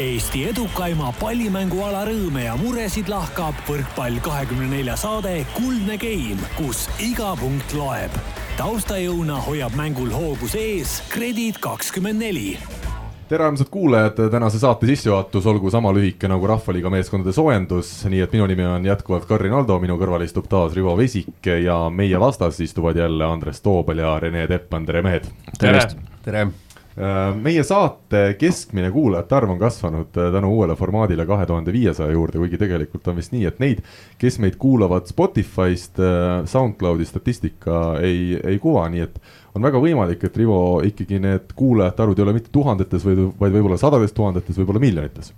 Eesti edukaima pallimänguala rõõme ja muresid lahkab võrkpall kahekümne nelja saade Kuldne Game, kus iga punkt loeb. taustajõuna hoiab mängul hoogus ees Kredit kakskümmend neli tere, armsad kuulajad, tänase saate sissejuhatus olgu sama lühike nagu Rahvaliiga meeskondade soojendus, nii et minu nimi on jätkuvalt Karin Aldo, minu kõrval istub taas Rivo Vesik ja meie vastas istuvad jälle Andres Toobal ja Rene Teppan, tere mehed! tere, tere.! Äh, meie saate keskmine kuulajate arv on kasvanud äh, tänu uuele formaadile kahe tuhande viiesaja juurde, kuigi tegelikult on vist nii, et neid, kes meid kuulavad Spotify'st, äh, SoundCloudi statistika ei, ei kuva, nii et on väga võimalik, et Rivo ikkagi need kuulajate arvud ei ole mitte tuhandetes, vaid, vaid võib-olla sadades tuhandetes, võib-olla miljonites.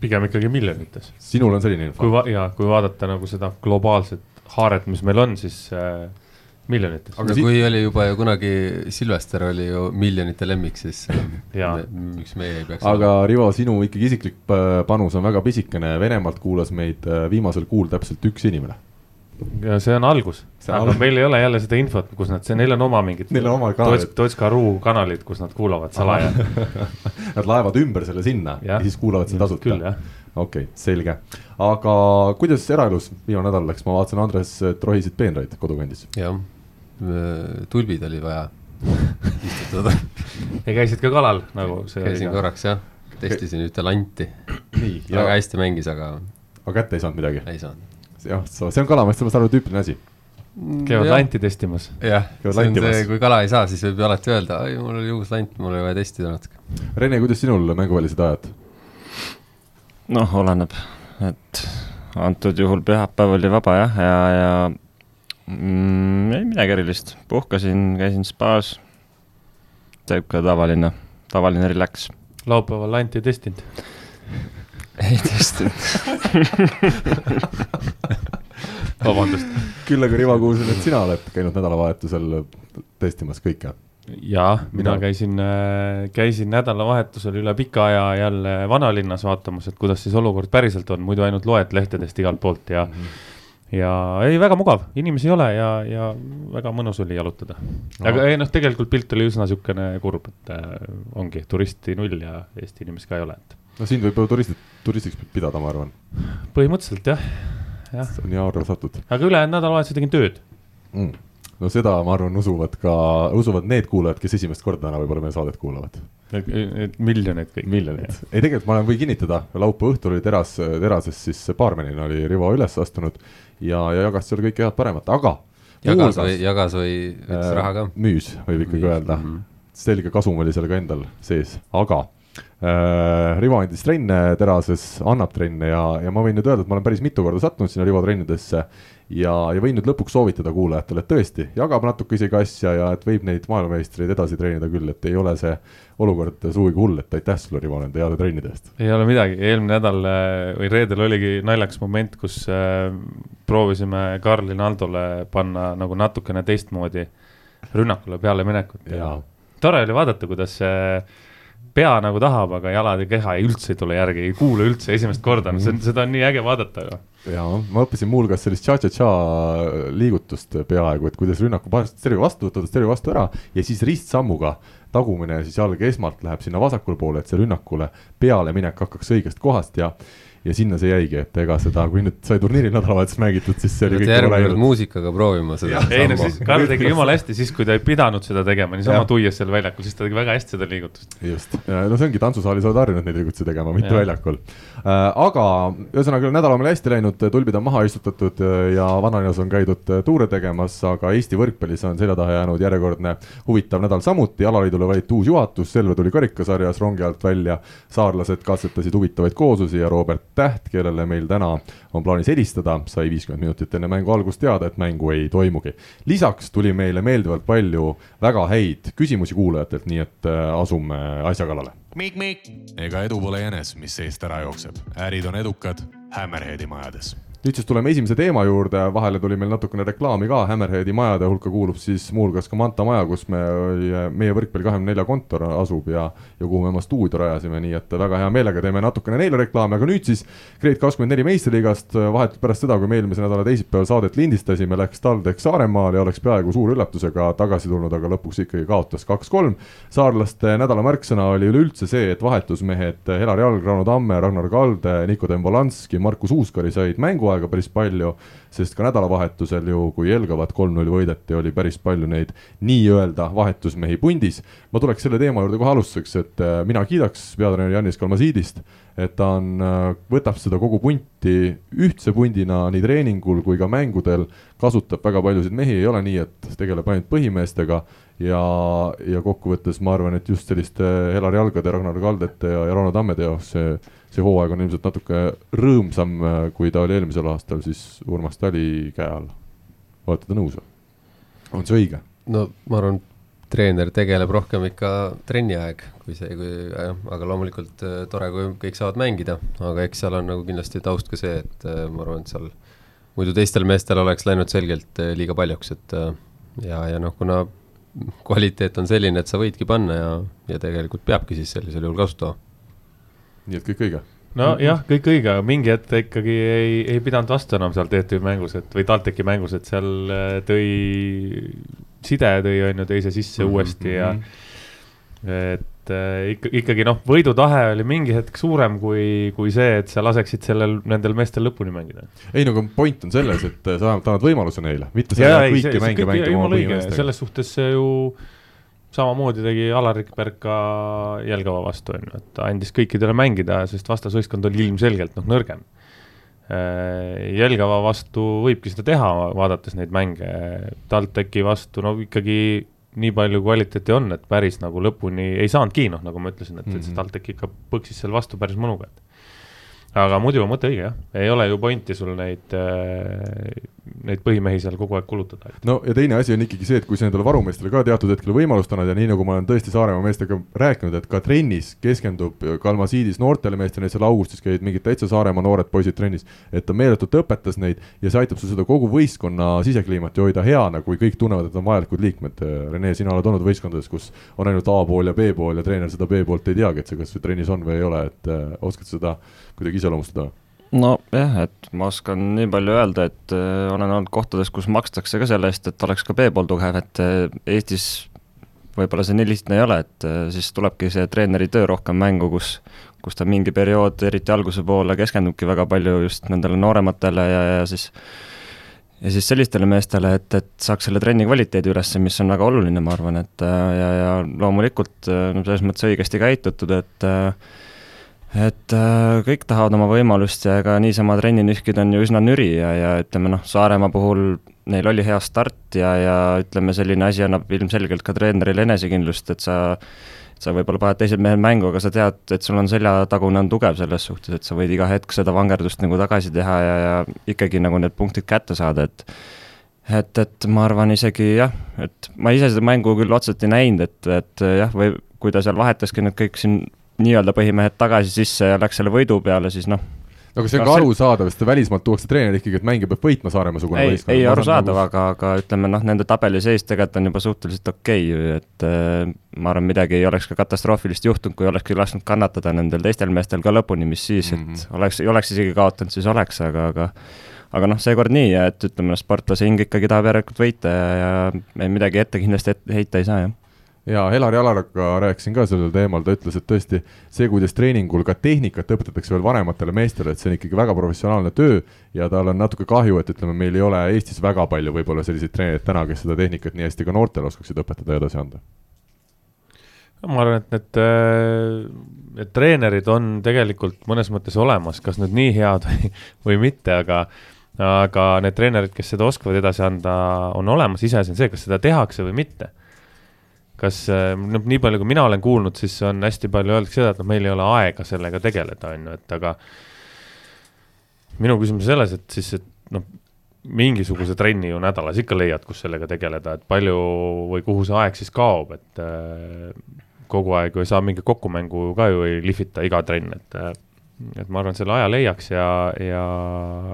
pigem ikkagi miljonites. sinul on selline info? kui va-, jaa, kui vaadata nagu seda globaalset haaret, mis meil on, siis äh, miljonites. aga kui oli juba ju kunagi, Silvester oli ju miljonite lemmik, siis miks meie ei peaks. aga Rivo, sinu ikkagi isiklik äh, panus on väga pisikene, Venemaalt kuulas meid äh, viimasel kuul täpselt üks inimene ja see on algus, aga algus. meil ei ole jälle seda infot, kus nad, see, neil on oma mingid. Neil on oma kanalid. Tots.ru kanalid, kus nad kuulavad salaja Nad laevad ümber selle sinna ja, ja siis kuulavad sind tasuta. okei okay,, selge, aga kuidas eraelus viimane nädal läks, ma vaatasin, Andres, et rohisid peenraid kodukandis. jah, tulbid oli vaja istutada ja käisid ka kalal nagu see. käisin korraks jah, testisin ühte lanti. väga hästi mängis, aga. aga kätte ei saanud midagi? ei saanud jah, see on kalamaast, ma saan aru, tüüpiline asi. käivad lanti testimas. jah, see on see, kui kala ei saa, siis võib ju alati öelda, ai, mul oli uus lant, mul oli vaja testida natuke. Rene, kuidas sinul mänguvälised ajad? noh, oleneb, et antud juhul pühapäev oli vaba jah, ja, ja mm, ei midagi erilist, puhkasin, käisin spaas. sihuke tavaline, tavaline relax. laupäeval lanti ei testinud ei testinud vabandust. küll aga Rivo, kuulsin, et sina oled käinud nädalavahetusel testimas kõike. jaa, mina käisin, äh, käisin nädalavahetusel üle pika aja jälle vanalinnas vaatamas, et kuidas siis olukord päriselt on, muidu ainult loed lehtedest igalt poolt ja mm. -hmm ja ei, väga mugav, inimesi ei ole ja, ja väga mõnus oli jalutada. No.. aga ei noh, tegelikult pilt oli üsna niisugune kurb, et äh, ongi turisti null ja Eesti inimesi ka ei ole, et. No sind võib ju turistid, turistiks pidada, ma arvan. põhimõtteliselt jah, jah. nii harva satud. aga ülejäänud nädalavahetusel tegin tööd. Mm.. No seda, ma arvan, usuvad ka, usuvad need kuulajad, kes esimest korda täna võib-olla meie saadet kuulavad. et miljonid kõik. miljonid, ei tegelikult ma võin kinnitada, laupäeva õhtul oli teras, terases siis baarmenina oli Rivo üles astunud ja, ja jagas seal kõike head-paremat, aga. jagas või, jagas või võttis äh, raha ka? müüs, võib ikkagi öelda mm. -hmm. selge kasum oli seal ka endal sees, aga äh,. Rivo andis trenne terases, annab trenne ja, ja ma võin nüüd öelda, et ma olen päris mitu korda sattunud sinna Rivo trennidesse. Ja, ja võin nüüd lõpuks soovitada kuulajatele, et tõesti, jagab natuke isegi asja ja et võib neid maailmameistreid edasi treenida küll, et ei ole see olukord sugugi hull, et aitäh sulle, Rivo, nende heade trennide eest. ei ole midagi, eelmine nädal äh, või reedel oligi naljakas moment, kus äh, proovisime Karl Rinaldole panna nagu natukene teistmoodi rünnakule pealeminekut ja, ja tore oli vaadata, kuidas äh, pea nagu tahab, aga jalad ja keha ei üldse ei tule järgi, ei kuule üldse esimest korda, no see, seda on nii äge vaadata ju. ja ma õppisin muuhulgas sellist tša-tša-tša liigutust peaaegu, et kuidas rünnaku paned stereo vastu, võtad stereo vastu ära ja siis ristsammuga tagumine siis jalg esmalt läheb sinna vasakule poole, et see rünnakule pealeminek hakkaks õigest kohast ja ja sinna see jäigi, et ega seda, kui nüüd sai turniiri nädalavahetus mängitud, siis see oli kõik järgmine kord muusikaga proovima seda. ei no siis Karl tegi jumala hästi, siis kui ta ei pidanud seda tegema, niisama tuies seal väljakul, siis ta tegi väga hästi seda liigutust. just, no see ongi, tantsusaalis oled harjunud neid liigutusi tegema, mitte ja. väljakul äh,. aga ühesõnaga nädal on meil hästi läinud, tulbid on maha istutatud äh, ja vanalinnas on käidud äh, tuure tegemas, aga Eesti võrkpallis on selja taha jäänud järjekordne huvitav nädal samuti, alaliidule valiti uus juhatus, Selve tuli karikasarjas rongi alt välja, saarlased katsetasid huvitavaid kooslusi ja Robert Täht, kellele meil täna on plaanis helistada, sai viiskümmend minutit enne mängu algust teada, et mängu ei toimugi. lisaks tuli meile meeldivalt palju väga häid küsimusi kuulajatelt, nii et äh, asume asja kallale. ega edu pole jänes, mis seest ära jookseb, ärid on edukad Hammerheadi majades nüüd siis tuleme esimese teema juurde, vahele tuli meil natukene reklaami ka, Hammerheadi majade hulka kuulub siis muuhulgas ka Manta maja, kus me, meie võrkpalli kahekümne nelja kontor asub ja, ja kuhu me oma stuudio rajasime, nii et väga hea meelega teeme natukene neile reklaami, aga nüüd siis Grade kakskümmend neli meistriliigast, vahetult pärast seda, kui me eelmise nädala teisipäeval saadet lindistasime, läks TalTech Saaremaale ja oleks peaaegu suure üllatusega tagasi tulnud, aga lõpuks ikkagi kaotas kaks-kolm. saarlaste nädala märksõna oli üleüldse see, et vahetusmehed Helar Jalg, Rauno Tamme, Ragnar Kalde, Niko Dembolanski, Markus Uuskari said mängu hooaega päris palju, sest ka nädalavahetusel ju, kui Jelgavat kolm-null võideti, oli päris palju neid nii-öelda vahetusmehi pundis. ma tuleks selle teema juurde kohe alustuseks, et äh, mina kiidaks peatreener Janis Kalmasiidist, et ta on, äh, võtab seda kogu punti ühtse pundina nii treeningul kui ka mängudel, kasutab väga paljusid mehi, ei ole nii, et tegeleb ainult põhimeestega ja, ja kokkuvõttes ma arvan, et just selliste Helar Jalgade, Ragnar Kaldete ja, ja Rauno Tammede jaoks see see hooaeg on ilmselt natuke rõõmsam, äh, kui ta oli eelmisel aastal siis Urmas Tali käe all. olete te nõus on see õige? no ma arvan, treener tegeleb rohkem ikka trenni aeg, kui see, kui jah, aga loomulikult äh, tore, kui kõik saavad mängida, aga eks seal on nagu kindlasti taust ka see, et äh, ma arvan, et seal muidu teistel meestel oleks läinud selgelt liiga paljuks, et ja, ja noh, kuna kvaliteet on selline, et sa võidki panna ja, ja tegelikult peabki siis sellisel juhul kasutama nii et kõik õige? nojah, kõik õige, aga mingi hetk ta ikkagi ei, ei pidanud vastu enam seal TTÜ mängus, et või TalTechi mängus, et seal äh, tõi, side tõi on ju teise sisse mm -hmm. uuesti ja et äh, ikka, ikkagi noh, võidutahe oli mingi hetk suurem kui, kui see, et sa laseksid sellel, nendel meestel lõpuni mängida. ei no aga point on selles, et sa vähemalt annad võimaluse neile, mitte see, et kõiki mänge mängida oma põhimeestega. selles suhtes see ju äh, samamoodi tegi Alarik Berg ka Jelgava vastu, on ju, et ta andis kõikidele mängida, sest vastasvõistkond oli ilmselgelt noh, nõrgem. Äh, Jelgava vastu võibki seda teha, vaadates neid mänge, TalTechi vastu no ikkagi nii palju kvaliteeti on, et päris nagu lõpuni ei saanudki, noh, nagu ma ütlesin, et mm, -hmm. et see mhm. TalTech ikka põksis seal vastu päris mõnuga, et aga muidu on mõte õige jah, ei ole ju pointi sul neid, äh, neid põhimehi seal kogu aeg kulutada. no ja teine asi on ikkagi see, et kui sa nendele varumeestele ka teatud hetkel võimalust annad ja nii nagu ma olen tõesti Saaremaa meestega rääkinud, et ka trennis keskendub Kalmasiidis noortele meestele, seal augustis käid mingid täitsa Saaremaa noored poisid trennis, et ta meeletult õpetas neid ja see aitab sul seda kogu võistkonna sisekliimat ju hoida heana, kui kõik tunnevad, et on vajalikud liikmed. Rene, sina oled olnud võistkondades, kus on ainult A pool ja B pool ja treener seda B poolt ei teagi, et see kas trennis on või ei ole, et äh, oskad seda kuidagi iseloomustada? Nojah, et ma oskan nii palju öelda, et äh, olen olnud kohtades, kus makstakse ka selle eest, et oleks ka B-pool tugev, et äh, Eestis võib-olla see nii lihtne ei ole, et äh, siis tulebki see treeneri töö rohkem mängu, kus kus ta mingi periood, eriti alguse poole, keskendubki väga palju just nendele noorematele ja, ja siis ja siis sellistele meestele, et, et saaks selle trenni kvaliteedi üles, mis on väga oluline, ma arvan, et ja, ja loomulikult no selles mõttes õigesti käitutud, et äh, et äh, kõik tahavad oma võimalust ja ega niisama trenni nühkida on ju üsna nüri ja, ja ütleme noh, Saaremaa puhul neil oli hea start ja, ja ütleme, selline asi annab ilmselgelt ka treenerile enesekindlust, et sa sa võib-olla paned teised mehed mängu, aga sa tead, et sul on seljatagune on tugev selles suhtes, et sa võid iga hetk seda vangerdust nagu tagasi teha ja, ja ikkagi nagu need punktid kätte saada, et et, et ma arvan isegi jah, et ma ise seda mängu küll otseselt ei näinud, et, et jah, või kui ta seal vahetaski need kõik siin nii-öelda põhimehed tagasi sisse ja läks selle võidu peale, siis noh. no aga see on ka arusaadav, sest välismaalt tuuakse treener ikkagi, et mängija peab võitma Saaremaa-sugune võistkond. ei, arusaadav, aga, aga ütleme noh, nende tabeli seis tegelikult on juba suhteliselt okei okay,, et äh, ma arvan, midagi ei oleks ka katastroofilist juhtunud, kui olekski lasknud kannatada nendel teistel meestel ka lõpuni, mis siis, et mm -hmm. oleks, oleks isegi kaotanud, siis oleks, aga, aga aga noh, seekord nii, et ütleme, sportlase hing ikkagi tahab järelikult võita ja, ja midagi ette kindlasti ette heita ei saa, jah ja Helari Alaraga rääkisin ka sellel teemal, ta ütles, et tõesti see, kuidas treeningul ka tehnikat õpetatakse veel vanematele meestele, et see on ikkagi väga professionaalne töö ja tal on natuke kahju, et ütleme, meil ei ole Eestis väga palju võib-olla selliseid treenereid täna, kes seda tehnikat nii hästi ka noortele oskaksid õpetada ja edasi anda. ma arvan, et need, äh, need treenerid on tegelikult mõnes mõttes olemas, kas nüüd nii head või, või mitte, aga aga need treenerid, kes seda oskavad edasi anda, on olemas, iseasi on see, kas seda tehakse või mitte kas noh, nii palju, kui mina olen kuulnud, siis on hästi palju öeldakse seda, et noh, meil ei ole aega sellega tegeleda, on ju, et aga minu küsimus selles, et siis, et noh, mingisuguse trenni ju nädalas ikka leiad, kus sellega tegeleda, et palju või kuhu see aeg siis kaob, et äh, kogu aeg ju ei saa mingit kokkumängu ka ju ei lihvita iga trenn, et äh, et ma arvan, selle aja leiaks ja, ja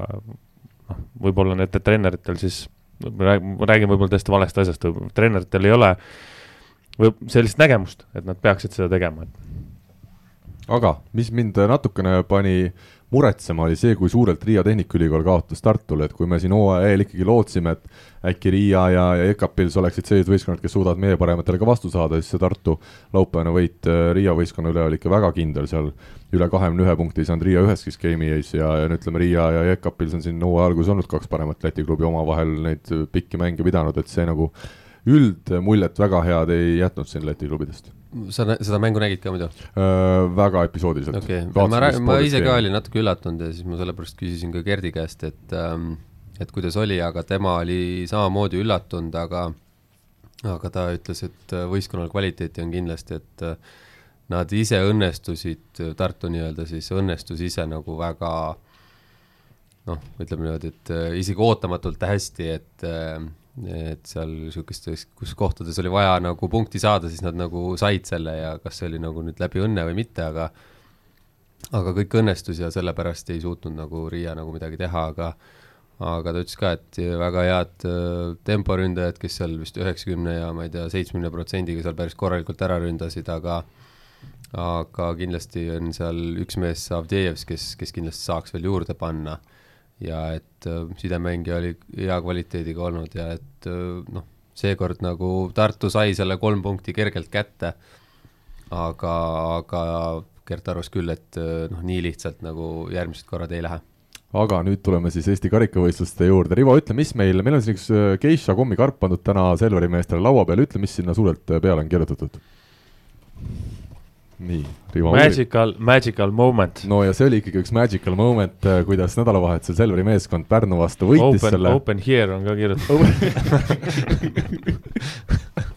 noh, võib-olla need treeneritel siis, ma räägin võib-olla täiesti valest asjast, treeneritel ei ole või sellist nägemust, et nad peaksid seda tegema, aga mis mind natukene pani muretsema, oli see, kui suurelt Riia Tehnikaülikool kaotas Tartule, et kui me siin hooaja eel ikkagi lootsime, et äkki Riia ja, ja EKA-pils oleksid sellised võistkonnad, kes suudavad meie parematele ka vastu saada, siis see Tartu laupäevane võit äh, Riia võistkonna üle oli ikka väga kindel, seal. Üle kahekümne ühe punkti ei saanud Riia üheski skeemi ees ja, ja no ütleme, Riia ja EKA-pils on siin hooaja alguses olnud kaks paremat Läti klubi omavahel neid pikki mänge pidanud, et see nagu üldmuljet väga head ei jätnud siin Läti klubidest sa seda mängu nägid ka muidu äh,? väga episoodiliselt. okei okay., ma, ma ise ka olin natuke üllatunud ja siis ma sellepärast küsisin ka Gerdi käest, et ähm, et kuidas oli, aga tema oli samamoodi üllatunud, aga aga ta ütles, et võistkonnal kvaliteeti on kindlasti, et äh, nad ise õnnestusid, Tartu nii-öelda siis õnnestus ise nagu väga noh, ütleme niimoodi, et äh, isegi ootamatult hästi, et äh, et seal niisugustes, kus kohtades oli vaja nagu punkti saada, siis nad nagu said selle ja kas see oli nagu nüüd läbi õnne või mitte, aga aga kõik õnnestus ja sellepärast ei suutnud nagu Riia nagu midagi teha, aga aga ta ütles ka, et väga head äh, temporündajad, kes seal vist üheksakümne ja ma ei tea, seitsmekümne protsendiga seal päris korralikult ära ründasid, aga aga kindlasti on seal üks mees, Avdejevs, kes, kes kindlasti saaks veel juurde panna ja et äh, sidemängija oli hea kvaliteediga olnud ja et äh, noh, seekord nagu Tartu sai selle kolm punkti kergelt kätte, aga, aga Gert arvas küll, et äh, noh, nii lihtsalt nagu järgmised korrad ei lähe. Aga nüüd tuleme siis Eesti karikavõistluste juurde, Rivo, ütle, mis meil, meil on siin üks geisha kommikarp pandud täna Selveri meestele laua peal, ütle, mis sinna suurelt peale on kirjutatud? Nii, Magical, magical moment. no ja see oli ikkagi üks magical moment, äh, kuidas nädalavahetusel Selveri meeskond Pärnu vastu võitis open, selle. Open here on ka kirjutatud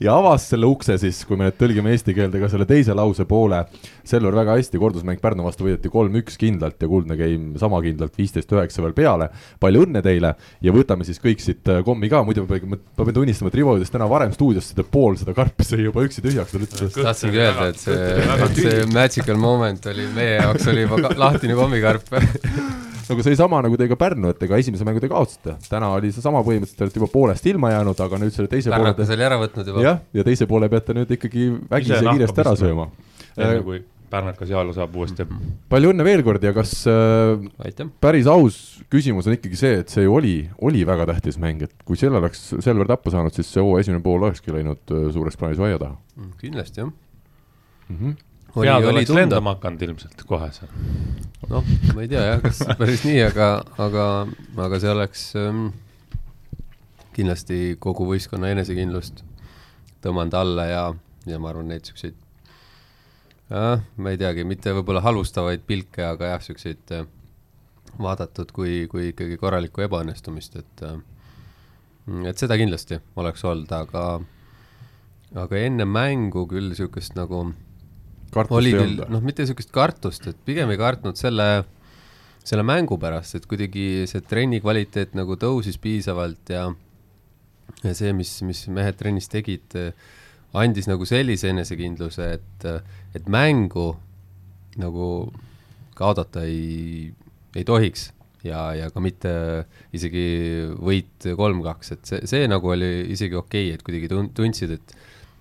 ja avas selle ukse siis, kui me nüüd tõlgime eesti keelde ka selle teise lause poole. Selver väga hästi, kordusmäng Pärnu vastu võideti kolm-üks kindlalt ja kuldne game sama kindlalt, viisteist üheksa veel peale. palju õnne teile ja võtame siis kõik siit äh, kommi ka, muidu ma pean, ma pean tunnistama, et Rivo jõudis täna varem stuudiosse, ta pool seda karpi sõi juba üksi tühjaks, ta ütles. tahtsingi öelda, et see, see magical moment oli meie jaoks oli juba lahtine kommikarp nagu see oli sama nagu teiega Pärnu, et ega esimese mängu te kaotasite. täna oli seesama põhimõtteliselt, te olete juba poolest ilma jäänud, aga nüüd selle teise Pärnakas poole te... oli ära võtnud juba. jah, ja teise poole peate nüüd ikkagi vägisi ja kiiresti ära sööma. enne äh, kui Pärnakas jaalu saab uuesti. palju õnne veel kord ja kas äh, päris aus küsimus on ikkagi see, et see ju oli, oli väga tähtis mäng, et kui selle oleks Selver tappa saanud, siis see hooaja esimene pool olekski läinud äh, suures plaanis aia taha. Mm, kindlasti jah mm. -hmm pead oleks lendama hakanud ilmselt kohe seal. noh, ma ei tea jah, kas päris nii, aga, aga, aga see oleks ähm, kindlasti kogu võistkonna enesekindlust tõmmanud alla ja, ja ma arvan, neid siukseid jah, ma ei teagi, mitte võib-olla halvustavaid pilke, aga jah, siukseid äh, vaadatud kui, kui ikkagi korralikku ebaõnnestumist, et äh, et seda kindlasti oleks olnud, aga aga enne mängu küll siukest nagu oli küll, noh, mitte niisugust kartust, et pigem ei kartnud selle, selle mängu pärast, et kuidagi see trenni kvaliteet nagu tõusis piisavalt ja ja see, mis, mis mehed trennis tegid, andis nagu sellise enesekindluse, et, et mängu nagu kaotada ei, ei tohiks ja, ja ka mitte isegi võit kolm-kaks, et see, see nagu oli isegi okei okay,, et kuidagi tundsid, et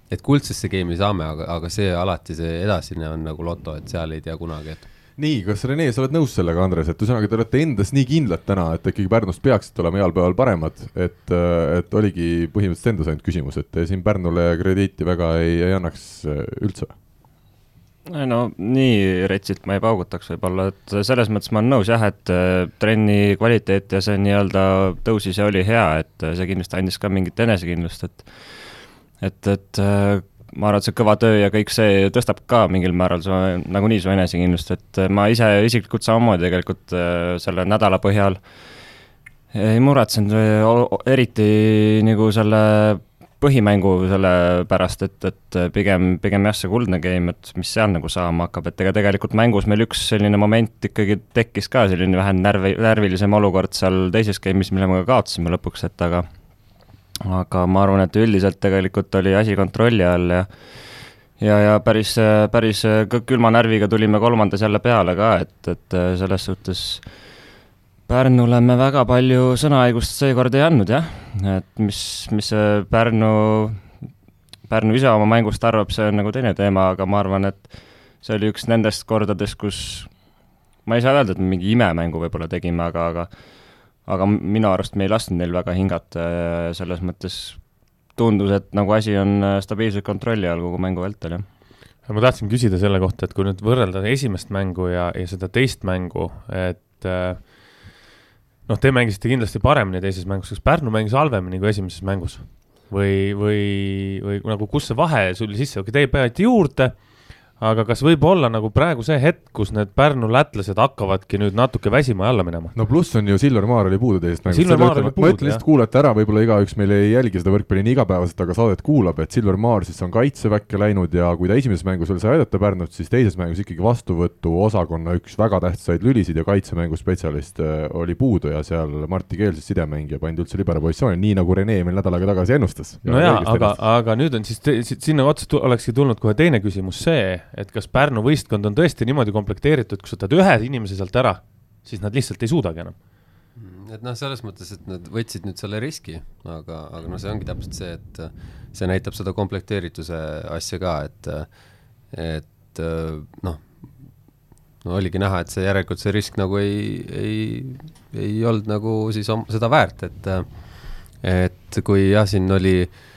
et kuldsesse geimi saame, aga, aga see alati, see edasine on nagu loto, et seal ei tea kunagi, et nii, kas Rene, sa oled nõus sellega, Andres, et ühesõnaga te olete endas nii kindlad täna, et ikkagi Pärnust peaksite olema heal päeval paremad, et, et oligi põhimõtteliselt endas ainult küsimus, et te siin Pärnule krediiti väga ei, ei annaks äh, üldse? no nii retsilt ma ei paugutaks võib-olla, et selles mõttes ma olen nõus jah, et äh, trenni kvaliteet ja see nii-öelda tõusis ja oli hea, et see kindlasti andis ka mingit enesekindlust, et et, et äh, ma arvan, et see kõva töö ja kõik see tõstab ka mingil määral su, nagunii su enesekindlust, et äh, ma ise isiklikult samamoodi tegelikult äh, selle nädala põhjal ei muretsenud eriti nagu selle põhimängu selle pärast, et, et pigem, pigem jah, see kuldne game, et mis seal nagu saama hakkab, et ega tegelikult mängus meil üks selline moment ikkagi tekkis ka, selline vähe närvi, närvilisem olukord seal teises game'is, mille me ka kaotasime lõpuks, et aga aga ma arvan, et üldiselt tegelikult oli asi kontrolli all ja ja, ja päris, päris külma närviga tulime kolmandas jälle peale ka, et, et selles suhtes Pärnule me väga palju sõnaõigust seekord ei andnud jah, et mis, mis Pärnu, Pärnu ise oma mängust arvab, see on nagu teine teema, aga ma arvan, et see oli üks nendest kordadest, kus ma ei saa öelda, et me mingi imemängu võib-olla tegime, aga, aga aga minu arust me ei lasknud neil väga hingata ja selles mõttes tundus, et nagu asi on stabiilselt kontrolli all kogu mängu vältel, jah ma tahtsin küsida selle kohta, et kui nüüd võrrelda esimest mängu ja, ja seda teist mängu, et äh, noh, te mängisite kindlasti paremini teises mängus, kas Pärnu mängis halvemini kui esimeses mängus? või, või, või nagu kus see vahe sul sisse, okei, teie panite juurde aga kas võib olla nagu praegu see hetk, kus need Pärnu lätlased hakkavadki nüüd natuke väsima ja alla minema? no pluss on ju Silver Maar oli puudu teisest mängust. ma ütlen lihtsalt kuulajate ära, võib-olla igaüks meil ei jälgi seda võrkpalli nii igapäevaselt, aga saadet kuulab, et Silver Maar siis on kaitseväkke läinud ja kui ta esimeses mängus veel sai aidata Pärnut, siis teises mängus ikkagi vastuvõtuosakonna üks väga tähtsaid lülisid ja kaitsemängu spetsialist äh, oli puudu ja seal Martti Keel siis sidemängija pandi üldse libero positsiooni, nii nagu Rene meil nädal aega tagasi ennustas. no jaa, aga, aga nüüd on siis, sinna otsa olekski tulnud kohe teine küsimus, see, et kas Pärnu võistkond on tõesti niimoodi komplekteeritud, kui sa võtad ühe inimese sealt ära, siis nad lihtsalt ei suudagi enam. Mm, et noh, selles mõttes, et nad võtsid nüüd selle riski, aga, aga noh, see ongi täpselt see, et see näitab seda komplekteerituse asja ka, et, et noh, no oligi näha, et see järelikult see risk nagu ei, ei, ei olnud nagu siis om, seda väärt, et et kui jah, siin oli äh, Äh,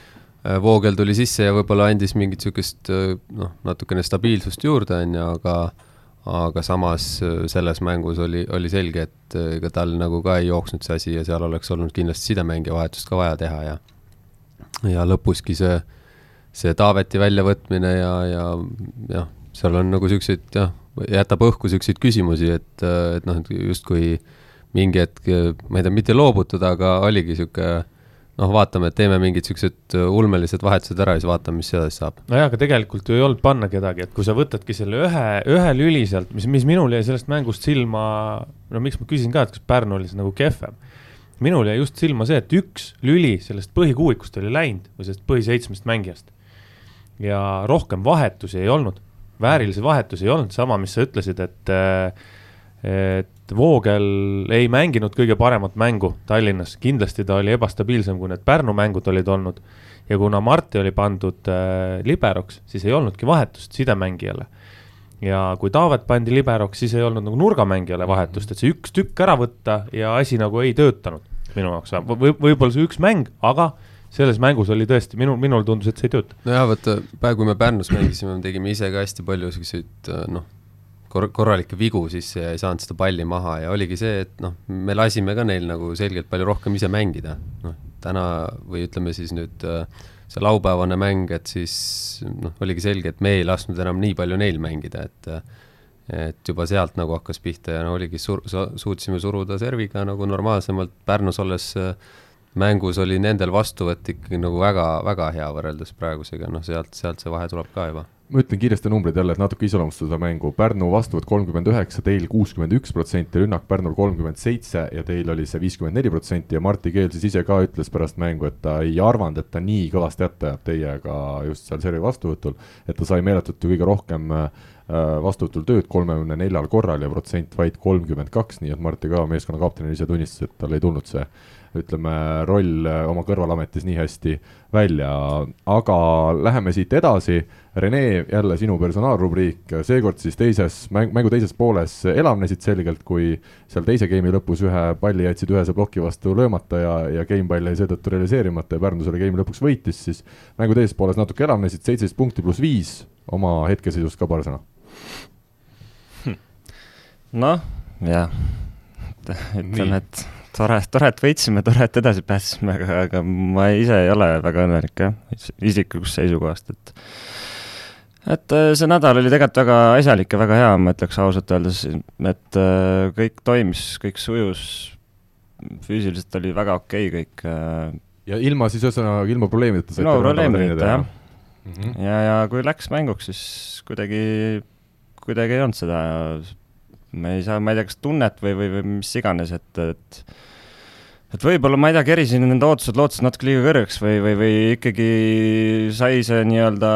Voogel tuli sisse ja võib-olla andis mingit niisugust äh, noh, natukene stabiilsust juurde, on ju, aga aga samas äh, selles mängus oli, oli selge, et ega tal nagu ka ei jooksnud see asi ja seal oleks olnud kindlasti sidemängija vahetust ka vaja teha ja ja lõpuski see, see Taaveti väljavõtmine ja, ja jah, seal on nagu niisuguseid jah, jätab õhku niisuguseid küsimusi, et, et noh, et justkui mingi hetk, ma ei tea, mitte loobutud, aga oligi niisugune noh, vaatame, teeme mingid siuksed äh, ulmelised vahetused ära ja siis vaatame, mis edasi saab. nojah, aga tegelikult ju ei olnud panna kedagi, et kui sa võtadki selle ühe, ühe lüli sealt, mis, mis minul jäi sellest mängust silma, no miks ma küsin ka, et kas Pärnu oli nagu kehvem. minul jäi just silma see, et üks lüli sellest põhikuuikust oli läinud või sellest põhiseitsmest mängijast. ja rohkem vahetusi ei olnud, väärilisi vahetusi ei olnud, sama, mis sa ütlesid, et äh, et Voogel ei mänginud kõige paremat mängu Tallinnas, kindlasti ta oli ebastabiilsem, kui need Pärnu mängud olid olnud. ja kuna Marti oli pandud äh, liberoks, siis ei olnudki vahetust sidemängijale. ja kui Taavet pandi liberoks, siis ei olnud nagu nurgamängijale vahetust, et see üks tükk ära võtta ja asi nagu ei töötanud minu jaoks v, võib-olla see üks mäng, aga selles mängus oli tõesti, minul, minul tundus, et see ei tööta. nojah, vaata, praegu kui me Pärnus mängisime, me tegime ise ka hästi palju siukseid noh kor-, korralikke vigu sisse ja ei saanud seda palli maha ja oligi see, et noh, me lasime ka neil nagu selgelt palju rohkem ise mängida. noh, täna või ütleme siis nüüd äh, see laupäevane mäng, et siis noh, oligi selge, et me ei lasknud enam nii palju neil mängida, et et juba sealt nagu hakkas pihta ja no oligi sur-, suutsime suruda serviga nagu normaalsemalt, Pärnus olles äh, mängus oli nendel vastuvõtt ikkagi nagu väga, väga hea võrreldes praegusega, noh sealt, sealt see vahe tuleb ka juba ma ütlen kiiresti numbrid jälle, et natuke iseloomustada seda mängu. Pärnu vastuvõtt kolmkümmend üheksa, teil kuuskümmend üks protsenti, rünnak Pärnul kolmkümmend seitse ja teil oli see viiskümmend neli protsenti ja Martti Keel siis ise ka ütles pärast mängu, et ta ei arvanud, et ta nii kõvasti hätta jääb teiega just seal servi vastuvõtul, et ta sai meeletult ju kõige rohkem äh, vastuvõtul tööd kolmekümne neljal korral ja protsent vaid kolmkümmend kaks, nii et Martti ka meeskonna kaptenina ise tunnistas, et tal ei tulnud see ütleme, roll äh, oma kõrvalametis nii hästi välja, aga läheme siit edasi. Rene, jälle sinu personaalrubriik, seekord siis teises mäng, mängu teises pooles elavnesid selgelt, kui seal teise game'i lõpus ühe palli jätsid ühese ploki vastu löömata ja, ja game pall jäi seetõttu realiseerimata ja Pärnu selle game'i lõpuks võitis, siis mängu teises pooles natuke elavnesid, seitseteist punkti pluss viis, oma hetkeseisust ka paar sõna noh, jah, ütleme, et tore, tore, et võitsime, tore, et edasi pääsesime, aga, aga ma ise ei ole väga õnnelik jah, isiklikust seisukohast, et et äh, see nädal oli tegelikult väga asjalik ja väga hea, ma ütleks ausalt öeldes, et äh, kõik toimis, kõik sujus, füüsiliselt oli väga okei okay, kõik. Äh, ja ilma siis ühesõnaga, ilma probleemideta ilma probleemideta, jah mm. -hmm. ja, ja kui läks mänguks, siis kuidagi, kuidagi ei olnud seda ma ei saa, ma ei tea, kas tunnet või, või, või mis iganes, et, et et võib-olla ma ei tea, kerisin nende ootused, lootused natuke liiga kõrgeks või, või, või ikkagi sai see nii-öelda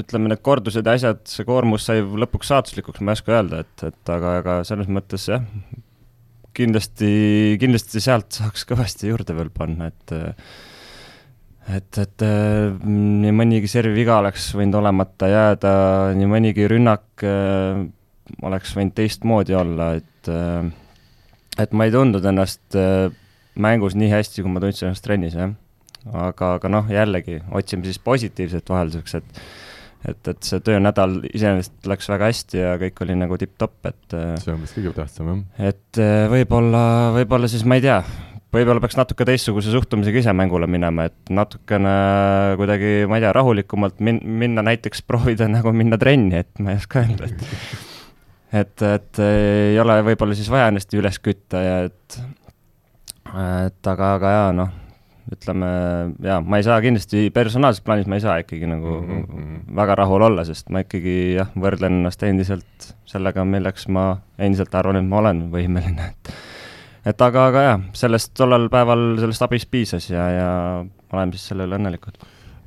ütleme, need kordused ja asjad, see koormus sai lõpuks saatuslikuks, ma ei oska öelda, et, et aga, aga selles mõttes jah, kindlasti, kindlasti sealt saaks kõvasti juurde veel panna, et et, et nii mõnigi serviviga oleks võinud olemata jääda, nii mõnigi rünnak äh, oleks võinud teistmoodi olla, et äh, et ma ei tundnud ennast äh, mängus nii hästi, kui ma tundsin ennast trennis, jah. aga, aga noh, jällegi otsime siis positiivset vahelduseks, et et, et see töönädal iseenesest läks väga hästi ja kõik oli nagu tipp-topp, et see on vist kõige tähtsam, jah. et võib-olla, võib-olla siis ma ei tea, võib-olla peaks natuke teistsuguse suhtumisega ise mängule minema, et natukene kuidagi, ma ei tea, rahulikumalt min-, minna näiteks proovida nagu minna trenni, et ma ei oska öelda, et et, et ei ole võib-olla siis vaja ennast üles kütta ja et, et aga, aga jaa, noh, ütleme jaa, ma ei saa kindlasti personaalses plaanis, ma ei saa ikkagi nagu mm -hmm. väga rahul olla, sest ma ikkagi jah, võrdlen ennast endiselt sellega, milleks ma endiselt arvan, et ma olen võimeline, et et aga, aga jah, sellest tollel päeval sellest abist piisas ja, ja oleme siis selle üle õnnelikud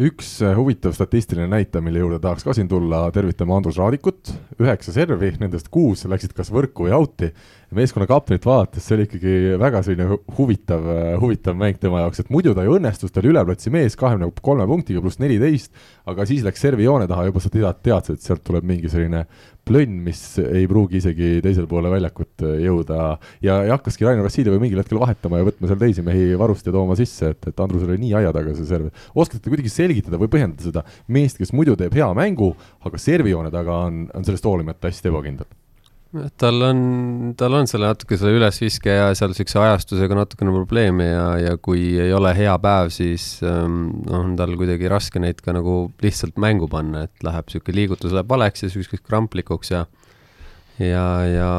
üks äh, huvitav statistiline näitaja, mille juurde tahaks ka siin tulla, tervitame Andrus Raadikut, üheksa servi, nendest kuus läksid kas võrku või out'i. meeskonna kaptenit vaadates, see oli ikkagi väga selline huvitav, äh, huvitav mäng tema jaoks, et muidu ta ju õnnestus, ta oli üleplatsi mees kahekümne kolme punktiga pluss neliteist, aga siis läks servi joone taha, juba sa tead, teadsid, et sealt tuleb mingi selline plönn, mis ei pruugi isegi teisele poole väljakut äh, jõuda ja, ja hakkaski Rainer Vassiljev mingil hetkel vahetama ja võtma seal teisi mehi varust ja tooma sisse, et, et Andrusel oli nii aia taga see serv. oskate kuidagi selgitada või põhjendada seda meest, kes muidu teeb hea mängu, aga servijoone taga on, on sellest hoolimata hästi ebakindel? Tal on, tal on selle natuke selle ülesviske ja seal niisuguse ajastusega natukene probleeme ja, ja kui ei ole hea päev, siis ähm, on tal kuidagi raske neid ka nagu lihtsalt mängu panna, et läheb niisugune liigutus läheb valeks ja niisuguseks kramplikuks ja ja, ja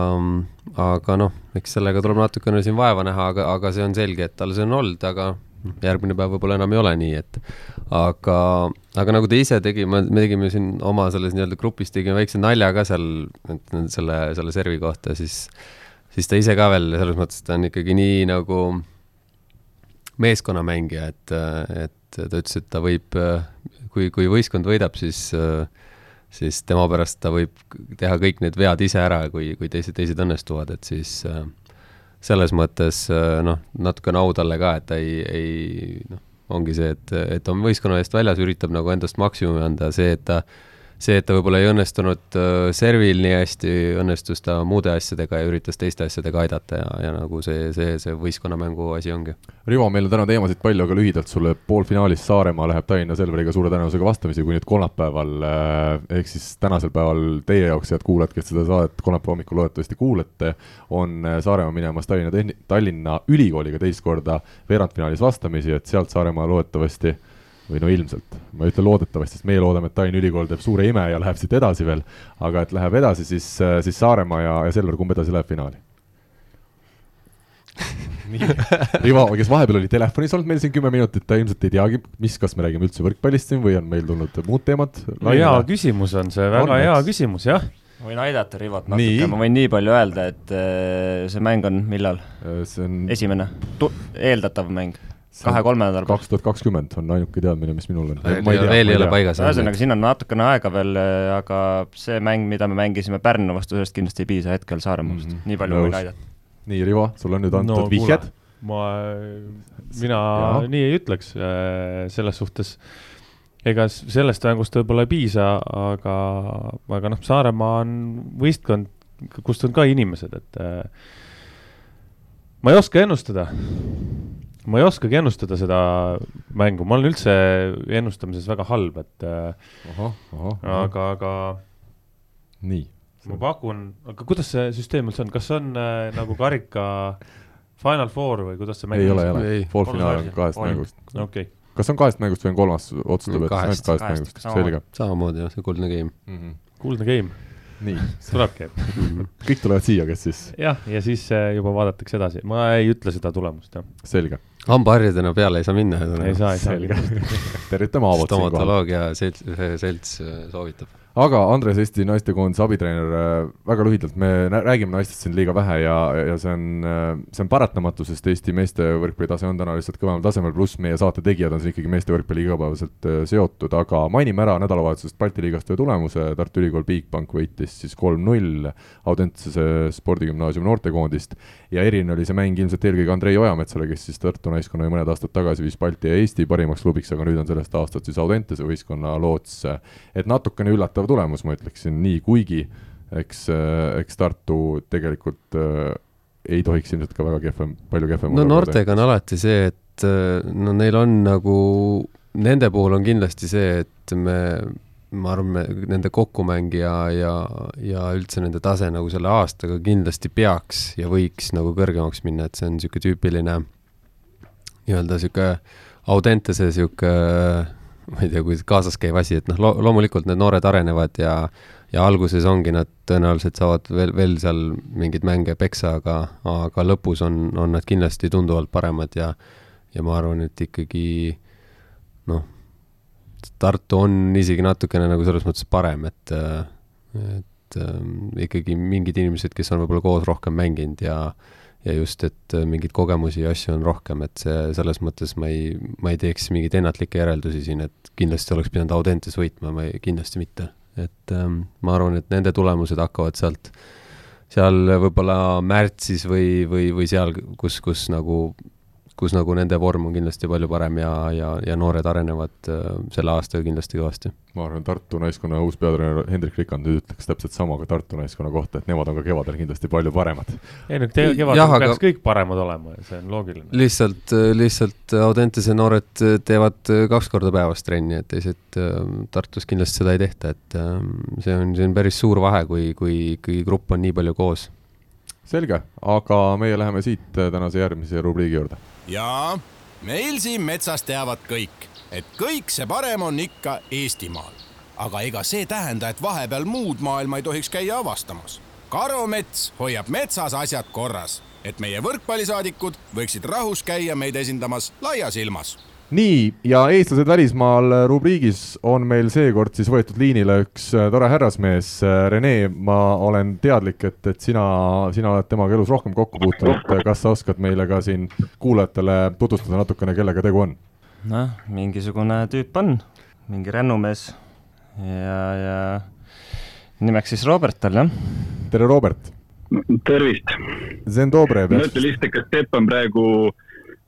aga noh, eks sellega tuleb natukene siin vaeva näha, aga, aga see on selge, et tal see on olnud, aga järgmine päev võib-olla enam ei ole nii, et aga, aga nagu ta ise tegi, me tegime siin oma selles nii-öelda grupis tegime väikse nalja ka seal, et selle, selle servi kohta, siis, siis ta ise ka veel selles mõttes, ta on ikkagi nii nagu meeskonnamängija, et, et ta ütles, et ta võib, kui, kui võistkond võidab, siis siis tema pärast ta võib teha kõik need vead ise ära, kui, kui teised, teised õnnestuvad, et siis äh, selles mõttes äh, noh, natukene au talle ka, et ta ei, ei noh, ongi see, et, et on võistkonna eest väljas, üritab nagu endast maksimumi anda, see, et ta see, et ta võib-olla ei õnnestunud äh, servil nii hästi, õnnestus ta muude asjadega ja üritas teiste asjadega aidata ja, ja nagu see, see, see võistkonnamängu asi ongi. Rivo, meil on täna teemasid palju, aga lühidalt sulle poolfinaalis Saaremaa läheb Tallinna Selveriga suure tõenäosusega vastamisi, kui nüüd kolmapäeval äh, ehk siis tänasel päeval teie jaoks, head kuulajad, kes seda saadet kolmapäeva hommikul loodetavasti kuulete, on äh, Saaremaa minemas Tallinna tehni-, Tallinna Ülikooliga teist korda veerandfinaalis vastamisi, et sealt Saaremaa loodetavasti või no ilmselt, ma ei ütle loodetavasti, sest meie loodame, et Tallinna Ülikool teeb suure ime ja läheb siit edasi veel, aga et läheb edasi, siis, siis Saaremaa ja, ja Selver, kumb edasi läheb finaali? Rivo, kes vahepeal oli telefonis olnud meil siin kümme minutit, ta ilmselt ei teagi, mis, kas me räägime üldse võrkpallist siin või on meil tulnud muud teemad? hea küsimus on see, väga on, hea eks? küsimus, jah ma võin aidata Rivot natuke, ma võin nii palju öelda, et äh, see mäng on millal? see on esimene, eeldatav mäng kahe-kolme nädala pärast. kaks tuhat kakskümmend on ainuke teadmine, mis minul on. veel ei ole paigas. ühesõnaga, siin on natukene aega veel, aga see mäng, mida me mängisime Pärnu vastu, sellest kindlasti ei piisa hetkel Saaremaast mm, -hmm. nii palju võin aidata. nii, Rivo, sul on nüüd antud no, vihjed? ma, mina ja. nii ei ütleks, äh, selles suhtes ega sellest mängust võib-olla ei piisa, aga, aga noh, Saaremaa on võistkond, kust on ka inimesed, et äh, ma ei oska ennustada ma ei oskagi ennustada seda mängu, ma olen üldse ennustamises väga halb, et ohoh, ohoh, aga, aga nii. ma pakun, aga kuidas see süsteem üldse on, kas on äh, nagu karika Final Four või kuidas see mäng ei ole, ei ole, poolfinaal on kahest on. mängust. okei okay. kas on kahest mängust või on kolmas, otsustab, et ainult kahest mängust, selge. samamoodi jah, see kuldne game mm. -hmm. kuldne game nii. tulebki kõik tulevad siia, kes siis? jah, ja siis äh, juba vaadatakse edasi, ma ei ütle seda tulemust, jah. selge. Hambaharjadena peale ei saa minna. ei saa, ei saa. tervitame Aavot siinkohal. stomatoloogia selts, selts äh, soovitab aga Andres, Eesti naistekoondise abitreener, äh, väga lühidalt, me räägime naistest siin liiga vähe ja, ja see on, äh, see on paratamatu, sest Eesti meeste võrkpalli tase on täna lihtsalt kõvemal tasemel, pluss meie saate tegijad on siin ikkagi meeste võrkpalli igapäevaselt äh, seotud, aga mainime ära nädalavahetusest Balti liigast ühe tulemuse, Tartu Ülikool Bigbank võitis siis kolm-null Audentese spordigümnaasiumi noortekoondist. Ja eriline oli see mäng ilmselt eelkõige Andrei Ojametsale, kes siis Tartu naiskonna mõned aastad tagasi viis Balti ja Eesti parimaks klubiks, aga nüüd on sellest aastast siis Audentese võistkonna loots, et natukene üllatav üllatav tulemus, ma ütleksin nii, kuigi eks, eks Tartu tegelikult äh, ei tohiks ilmselt ka väga kehvem, palju kehvem no noortega on alati see, et äh, no neil on nagu, nende puhul on kindlasti see, et me, ma arvan, me, nende kokkumäng ja, ja, ja üldse nende tase nagu selle aastaga kindlasti peaks ja võiks nagu kõrgemaks minna, et see on niisugune tüüpiline nii-öelda niisugune Audentese niisugune ma ei tea, kuidas kaasas käiv asi, et noh lo, loomulikult need noored arenevad ja ja alguses ongi nad tõenäoliselt saavad veel, veel seal mingeid mänge peksa, aga, aga lõpus on, on nad kindlasti tunduvalt paremad ja ja ma arvan, et ikkagi noh, Tartu on isegi natukene nagu selles mõttes parem, et et ähm, ikkagi mingid inimesed, kes on võib-olla koos rohkem mänginud ja ja just, et äh, mingeid kogemusi ja asju on rohkem, et see, selles mõttes ma ei, ma ei teeks mingeid ennatlikke järeldusi siin, et kindlasti oleks pidanud Audentes võitma, ma ei, kindlasti mitte. et ähm, ma arvan, et nende tulemused hakkavad sealt, seal võib-olla märtsis või, või, või seal, kus, kus nagu kus nagu nende vorm on kindlasti palju parem ja, ja, ja noored arenevad äh, selle aastaga kindlasti kõvasti. ma arvan, Tartu naiskonna uus peatreener Hendrik Rikand ütleks täpselt sama ka Tartu naiskonna kohta, et nemad on ka kevadel kindlasti palju paremad. ei no kevadel Jah, peaks aga... kõik paremad olema ja see on loogiline. lihtsalt, lihtsalt Audentese noored teevad kaks korda päevas trenni, et teised äh, Tartus kindlasti seda ei tehta, et äh, see on, see on päris suur vahe, kui, kui ikkagi grupp on nii palju koos selge, aga meie läheme siit tänase järgmise rubriigi juurde jaa, meil siin metsas teavad kõik, et kõik see parem on ikka Eestimaal. aga ega see tähenda, et vahepeal muud maailma ei tohiks käia avastamas. karumets hoiab metsas asjad korras, et meie võrkpallisaadikud võiksid rahus käia meid esindamas laias ilmas nii, ja eestlased välismaal rubriigis on meil seekord siis võetud liinile üks äh, tore härrasmees, äh, Rene, ma olen teadlik, et, et sina, sina oled temaga elus rohkem kokku puutunud, kas sa oskad meile ka siin kuulajatele tutvustada natukene, kellega tegu on? noh, mingisugune tüüp on, mingi rännumees ja, ja nimeks siis Robert tal, jah. tere, Robert! tervist! Zen dobre. ma ütlen lihtsalt, et Stepp on praegu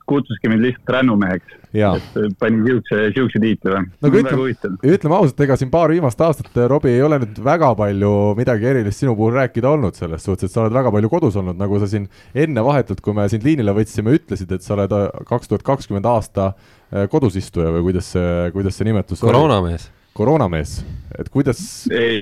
kutsuski mind lihtsalt rännumeheks. et äh, panin siukse, siukse tiitli või? no aga ütleme, ütleme ausalt, ega siin paar viimast aastat, äh, Robbie, ei ole nüüd väga palju midagi erilist sinu puhul rääkida olnud selles suhtes, et sa oled väga palju kodus olnud, nagu sa siin enne vahetult, kui me sind liinile võtsime, ütlesid, et sa oled äh, kaks tuhat kakskümmend aasta kodus istuja või kuidas see, kuidas see nimetus koroonamees. koroonamees, et kuidas ei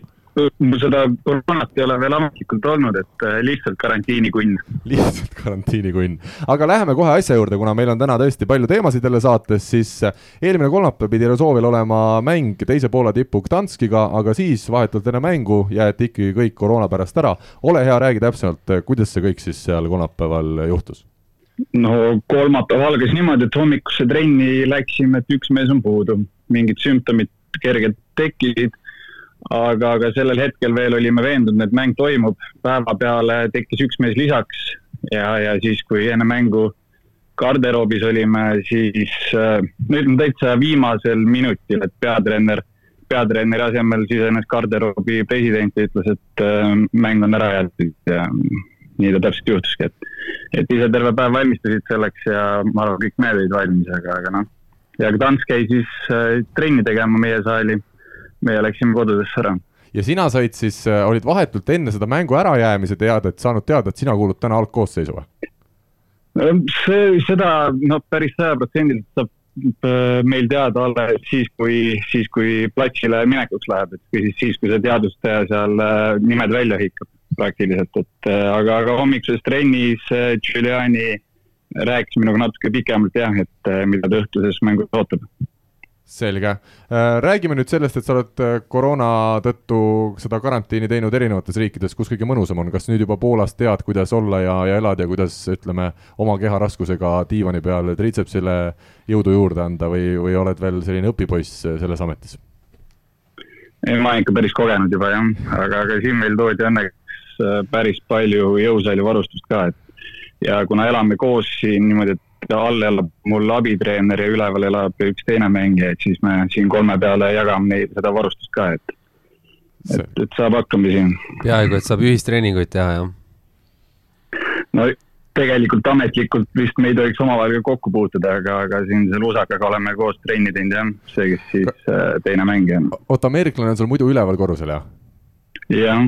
seda koroonat ei ole veel ametlikult olnud, et äh, lihtsalt karantiinikunn. lihtsalt karantiinikunn. aga läheme kohe asja juurde, kuna meil on täna tõesti palju teemasid jälle saates, siis äh, eelmine kolmapäev pidi Resolvel olema mäng teise Poola tipu Gdanskiga, aga siis vahetult enne mängu jäeti ikkagi kõik koroona pärast ära. ole hea, räägi täpsemalt, äh, kuidas see kõik siis seal kolmapäeval juhtus? no kolmapäev algas niimoodi, et hommikusse trenni läksime, et üks mees on puudu, mingid sümptomid kergelt tekkisid aga, aga sellel hetkel veel olime veendunud, et mäng toimub. päeva peale tekkis üks mees lisaks ja, ja siis, kui enne mängu garderoobis olime, siis äh, no ütleme täitsa viimasel minutil, et peatreener, peatreeneri asemel sisenes garderoobi president ja ütles, et äh, mäng on ära jäetud ja nii ta täpselt juhtuski, et, et ise terve päev valmistusid selleks ja ma arvan, kõik mehed olid valmis, aga, aga noh. ja Gdansk käis siis äh, trenni tegema meie saali meie läksime kodudesse ära. ja sina said siis, äh, olid vahetult enne seda mängu ärajäämise teadet saanud teada, et sina kuulud täna algkoosseisu või? see, seda noh, päris sajaprotsendiliselt saab äh, meil teada alles siis, kui, siis kui platsile minekuks läheb, et kui siis, siis, kui see teadvustaja seal äh, nimed välja hõikab praktiliselt, et aga, aga hommikuses trennis Giuliani rääkis minuga natuke pikemalt jah, et mida ta õhtuses mängus ootab selge, äh, räägime nüüd sellest, et sa oled äh, koroona tõttu seda karantiini teinud erinevates riikides, kus kõige mõnusam on, kas nüüd juba Poolas tead, kuidas olla ja, ja elada ja kuidas ütleme, oma keharaskusega diivani peal triitsepsile jõudu juurde anda või, või oled veel selline õpipoiss selles ametis? ei, ma olen ikka päris kogenud juba jah, aga, aga siin meil toodi õnneks äh, päris palju jõusaali varustust ka, et ja kuna elame koos siin niimoodi, et all elab mul abitreener ja üleval elab üks teine mängija, et siis me siin kolme peale jagame neid, seda varustust ka, et et, et saab hakkama siin. peaaegu, et saab ühistreeninguid teha, jah? no tegelikult ametlikult vist me ei tohiks omavahel ka kokku puutuda, aga, aga siin selle Usakaga oleme koos trenni teinud jah, see, kes siis äh, teine mängija on. oota, ameeriklane on sul muidu üleval korrusel, jah?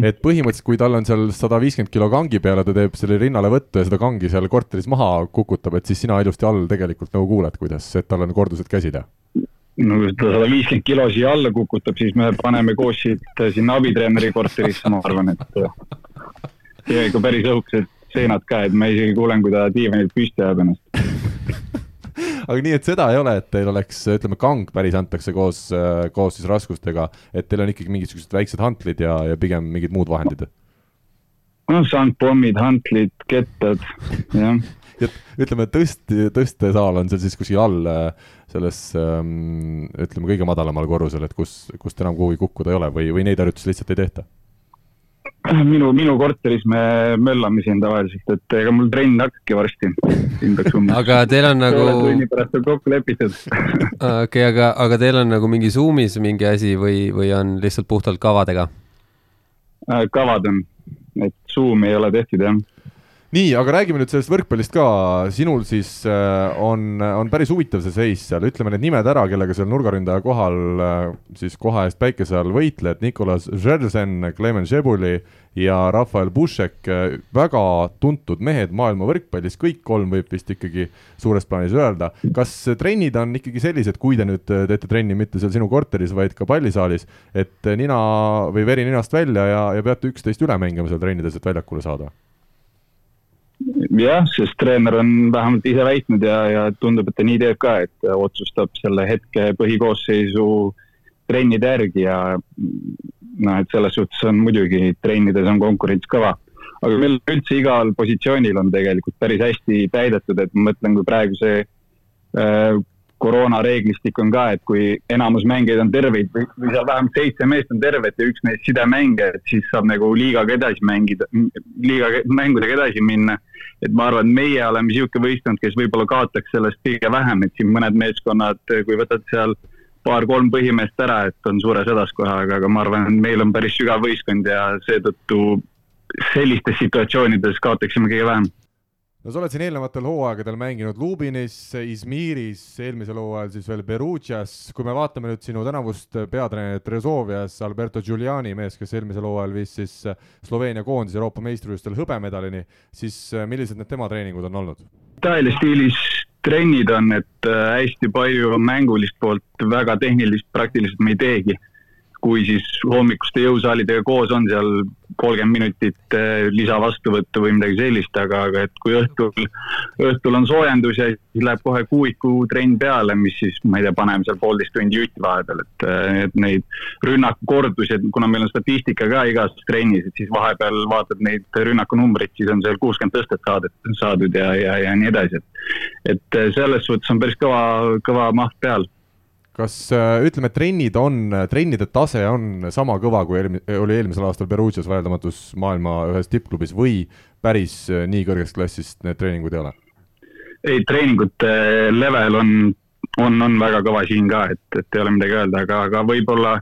Et põhimõtteliselt, kui tal on seal sada viiskümmend kilo kangi peal ja ta teeb selle rinnale võttu ja seda kangi seal korteris maha kukutab, et siis sina ilusti all tegelikult nagu kuuled, kuidas, et tal on kordused käsil ja? no kui ta sada viiskümmend kilo siia alla kukutab, siis me paneme koos siit äh, sinna abitreeneri korterisse, ma arvan, et ja ikka päris õhukesed seinad ka, et ma isegi kuulen, kui ta diivanilt püsti ajab ennast aga nii, et seda ei ole, et teil oleks, ütleme, kang päris antakse koos, koos siis raskustega, et teil on ikkagi mingisugused väiksed hantlid ja, ja pigem mingid muud vahendid? noh, sangpommid, hantlid, kettad, jah. ja ütleme, tõst-, tõstesaal on seal siis kuskil all selles ähm, ütleme, kõige madalamal korrusel, et kus, kust enam kuhugi kukkuda ei ole või, või neid harjutusi lihtsalt ei tehta? Minu, minu korteris me möllame siin tavaliselt, et ega mul trenn hakkabki varsti. aga teil on nagu. tunni pärast on kokku lepitud. okei aga, aga teil on nagu mingi Zoom'is mingi asi või, või on lihtsalt puhtalt kavadega? Äh, kavad on, et Zoom'i ei ole tehtud jah nii, aga räägime nüüd sellest võrkpallist ka, sinul siis äh, on, on päris huvitav see seis seal, ütleme need nimed ära, kellega seal nurgaründaja kohal äh, siis koha eest päikese all võitled, Nicolas Žerzen, Klemen Žebuli ja Rafael Bušek, äh, väga tuntud mehed maailma võrkpallis, kõik kolm võib vist ikkagi suures plaanis öelda. kas trennid on ikkagi sellised, kui te nüüd teete trenni mitte seal sinu korteris, vaid ka pallisaalis, et nina või veri ninast välja ja, ja peate üksteist üle mängima seal trennides, et väljakule saada? Jah, sest treener on vähemalt ise väitnud ja, ja tundub, et ta nii teeb ka, et otsustab selle hetke põhikoosseisu trennide järgi ja noh, et selles suhtes on muidugi trennides on konkurents kõva. aga meil üldse igal positsioonil on tegelikult päris hästi täidetud, et ma mõtlen, kui praegu see äh, koroonareeglistik on ka, et kui enamus mängijaid on terveid või, või seal vähemalt seitse meest on tervet ja üks neist sidemängija, et siis saab nagu liigaga edasi mängida, liiga mängudega edasi minna. et ma arvan, et meie oleme niisugune võistkond, kes võib-olla kaotaks sellest kõige vähem, et siin mõned meeskonnad, kui võtad seal paar-kolm põhimeest ära, et on suures hädas kohe, aga, aga ma arvan, et meil on päris sügav võistkond ja seetõttu sellistes situatsioonides kaotaksime kõige vähem no sa oled siin eelnevatel hooaegadel mänginud Lubinis, Izmiris, eelmisel hooajal siis veel Perugias, kui me vaatame nüüd sinu tänavust peatreenerit Rezovias, Alberto Giuliani mees, kes eelmisel hooajal viis siis Sloveenia koondise Euroopa meistrivõistlustel hõbemedalini, siis millised need tema treeningud on olnud? Itaalia stiilis trennid on, et hästi palju mängulist poolt, väga tehnilist praktiliselt me ei teegi kui siis hommikuste jõusaalidega koos on seal kolmkümmend minutit eh, lisavastuvõttu või midagi sellist, aga, aga et kui õhtul, õhtul on soojendus ja siis läheb kohe kuuiku trenn peale, mis siis, ma ei tea, paneme seal poolteist tundi jutti vahepeal, et, eh, et neid rünnakukordusi, et kuna meil on statistika ka igas trennis, et siis vahepeal vaatad neid rünnakunumbreid, siis on seal kuuskümmend tõstet saadet, saadud ja, ja, ja nii edasi, et et eh, selles suhtes on päris kõva, kõva maht peal kas äh, ütleme, trennid on, trennide tase on sama kõva, kui eelmi-, oli eelmisel aastal Perugias vaieldamatus maailma ühes tippklubis või päris äh, nii kõrgest klassist need treeningud ei ole? ei, treeningute level on, on, on väga kõva siin ka, et, et ei ole midagi öelda, aga, aga võib-olla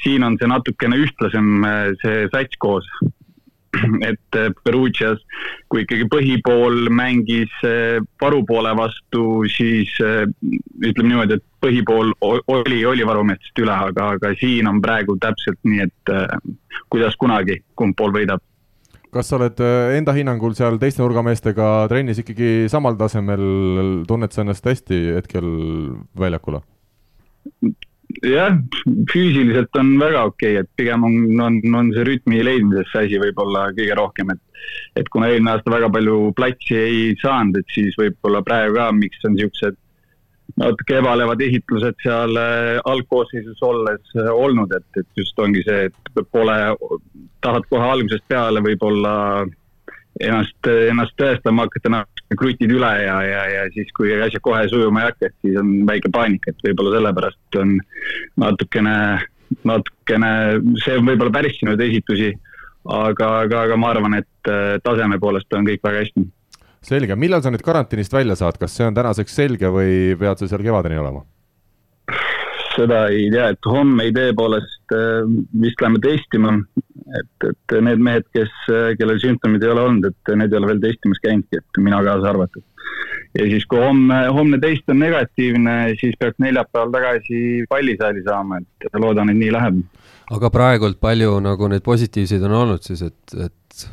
siin on see natukene ühtlasem, äh, see sats koos et äh, Perugias, kui ikkagi põhipool mängis varupoole äh, vastu, siis äh, ütleme niimoodi, et põhipool oli, oli varumeestest üle, aga, aga siin on praegu täpselt nii, et kuidas kunagi, kumb pool võidab kas sa oled enda hinnangul seal teiste nurgameestega trennis ikkagi samal tasemel, tunned sa ennast hästi hetkel väljakul? Jah, füüsiliselt on väga okei okay,, et pigem on, on, on see rütmi leidmises see asi võib-olla kõige rohkem, et et kuna eelmine aasta väga palju platsi ei saanud, et siis võib-olla praegu ka, miks on niisugused natuke ebalevad esitlused seal äh, algkoosseisus olles äh, olnud, et, et just ongi see, et pole, tahad kohe algusest peale võib-olla ennast, ennast tõestama hakata, krutid üle ja, ja, ja siis, kui asjad kohe sujuma ei hakka, et siis on väike paanika, et võib-olla sellepärast on natukene natukene, see on võib-olla pärissinud esitusi, aga, aga, aga ma arvan, et äh, taseme poolest on kõik väga hästi. selge, millal sa nüüd karantiinist välja saad, kas see on tänaseks selge või pead sa seal kevadeni olema? Seda ei tea, et homme idee poolest äh, vist läheme testima, et, et need mehed, kes, kellel sümptomid ei ole olnud, et need ei ole veel testimas käinudki, et mina kaasa arvatud ja siis, kui homme, homne test on negatiivne, siis peaks neljapäeval tagasi pallisaali saama, et loodan, et nii läheb. aga praegult palju nagu neid positiivseid on olnud siis, et, et?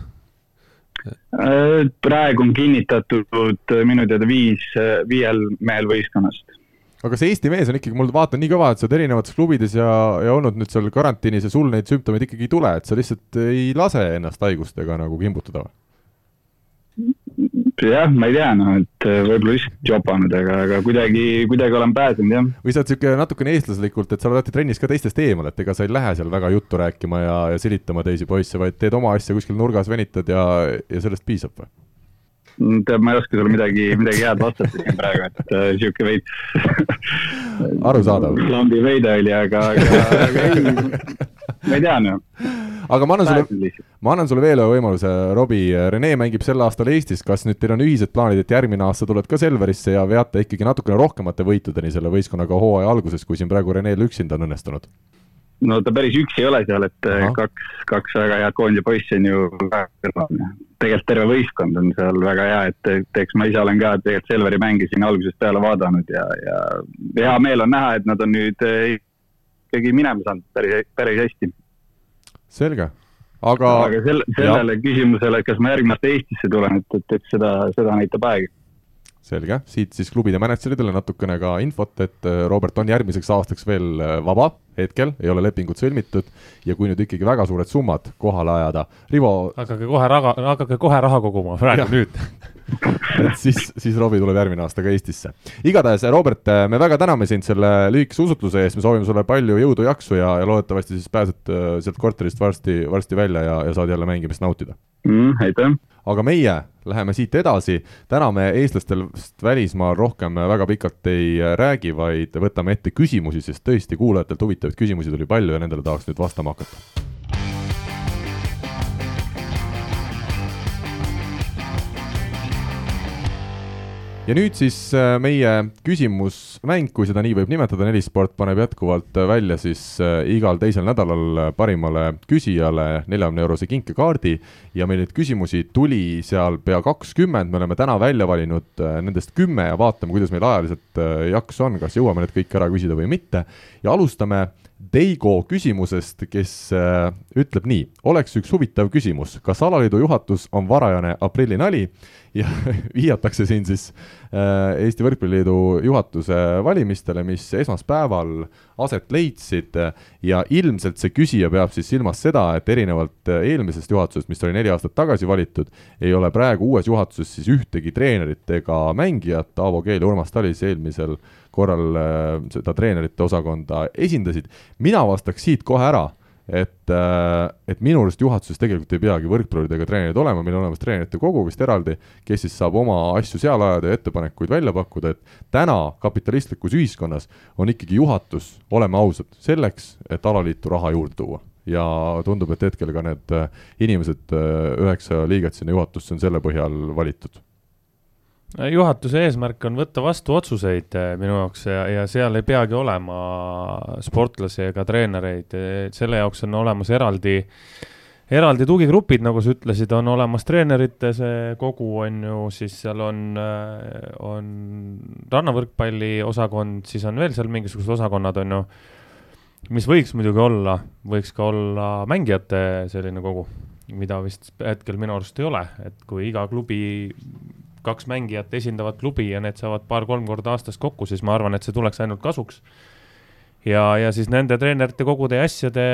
Äh, praegu on kinnitatud minu teada viis, viiel mehel võistkonnast aga see Eesti mees on ikkagi, mul vaatan nii kõva, et sa oled erinevates klubides ja, ja olnud nüüd seal karantiinis ja sul neid sümptomeid ikkagi ei tule, et sa lihtsalt ei lase ennast haigustega nagu kimbutada või? jah, ma ei tea, noh, et äh, võib-olla lihtsalt jopanud, aga, aga kuidagi, kuidagi olen pääsenud, jah. või sa oled niisugune natukene eestlaslikult, et sa oled alati trennis ka teistest eemal, et ega sa ei lähe seal väga juttu rääkima ja, ja silitama teisi poisse, vaid teed oma asja kuskil nurgas, venitad ja, ja sellest piisab või? Tead, ma ei oska sulle midagi, midagi head vastata siin praegu, et äh, sihuke veits arusaadav. lambi veide oli, aga, aga, aga ei, ma ei tea, noh aga ma annan sulle, ma annan sulle veel ühe võimaluse, Robbie, Rene mängib sel aastal Eestis, kas nüüd teil on ühised plaanid, et järgmine aasta tuled ka Selverisse ja veate ikkagi natukene rohkemate võitudeni selle võistkonnaga hooaja alguses, kui siin praegu Renel üksinda on õnnestunud? No ta päris üksi ei ole seal, et Aha. kaks, kaks väga head koondise poissi on ju tegelikult terve võistkond on seal väga hea, et, et eks ma ise olen ka tegelikult Selveri mänge siin algusest peale vaadanud ja, ja hea meel on näha, et nad on nüüd eh, ikkagi minema saanud päris, päris hästi selge, aga. aga selle, sellele ja. küsimusele, kas ma järgmine aasta Eestisse tulen, et, et, et seda, seda näitab aeg selge, siit siis klubide mänedžeridele natukene ka infot, et äh, Robert on järgmiseks aastaks veel äh, vaba, hetkel ei ole lepingut sõlmitud ja kui nüüd ikkagi väga suured summad kohale ajada, Rivo hakake kohe raha, hakake kohe raha koguma, praegu ja. nüüd et siis, siis Robbie tuleb järgmine aasta ka Eestisse. igatahes, Robert, äh, me väga täname sind selle lühikese usutluse eest, me soovime sulle palju jõudu, jaksu ja, ja loodetavasti siis pääsed sealt korterist varsti, varsti välja ja, ja saad jälle mängimist nautida mm,. aitäh! aga meie läheme siit edasi, täna me eestlastest välismaal rohkem väga pikalt ei räägi, vaid võtame ette küsimusi, sest tõesti kuulajatelt huvitavaid küsimusi tuli palju ja nendele tahaks nüüd vastama hakata ja nüüd siis äh, meie küsimusmäng, kui seda nii võib nimetada, Nelisport paneb jätkuvalt äh, välja siis äh, igal teisel nädalal parimale küsijale neljakümne eurose kinkekaardi. Ja meil neid küsimusi tuli seal pea kakskümmend, me oleme täna välja valinud nendest kümme ja vaatame, kuidas meil ajaliselt jaksu on, kas jõuame need kõik ära küsida või mitte. Ja alustame Deigo küsimusest, kes ütleb nii, oleks üks huvitav küsimus, kas alaliidu juhatus on varajane aprillinali ja vihjatakse siin siis äh, Eesti Võrkpalliliidu juhatuse valimistele, mis esmaspäeval aset leidsid. Ja ilmselt see küsija peab siis silmas seda, et erinevalt eelmisest juhatusest, mis oli neli aastat tagasi valitud, ei ole praegu uues juhatuses siis ühtegi treenerit ega mängijat, Aavo Keel ja Urmas Talis eelmisel korral äh, seda treenerite osakonda esindasid, mina vastaks siit kohe ära, et, äh, et minu arust juhatuses tegelikult ei peagi võrkpalluridega treenerid olema, meil on olemas treenerite kogu vist eraldi, kes siis saab oma asju seal ajada ja ettepanekuid välja pakkuda, et täna kapitalistlikus ühiskonnas on ikkagi juhatus, oleme ausad, selleks, et alaliitu raha juurde tuua. Ja tundub, et hetkel ka need äh, inimesed, üheksa liiget sinna juhatusse on selle põhjal valitud juhatuse eesmärk on võtta vastu otsuseid eh, minu jaoks ja, ja seal ei peagi olema sportlasi ega treenereid, selle jaoks on olemas eraldi, eraldi tugigrupid, nagu sa ütlesid, on olemas treenerite see kogu, on ju, siis seal on, eh, on rannavõrkpalli osakond, siis on veel seal mingisugused osakonnad, on ju, mis võiks muidugi olla, võiks ka olla mängijate selline kogu, mida vist hetkel minu arust ei ole, et kui iga klubi kaks mängijat esindavad klubi ja need saavad paar-kolm korda aastas kokku, siis ma arvan, et see tuleks ainult kasuks. ja, ja siis nende treenerite kogude ja asjade,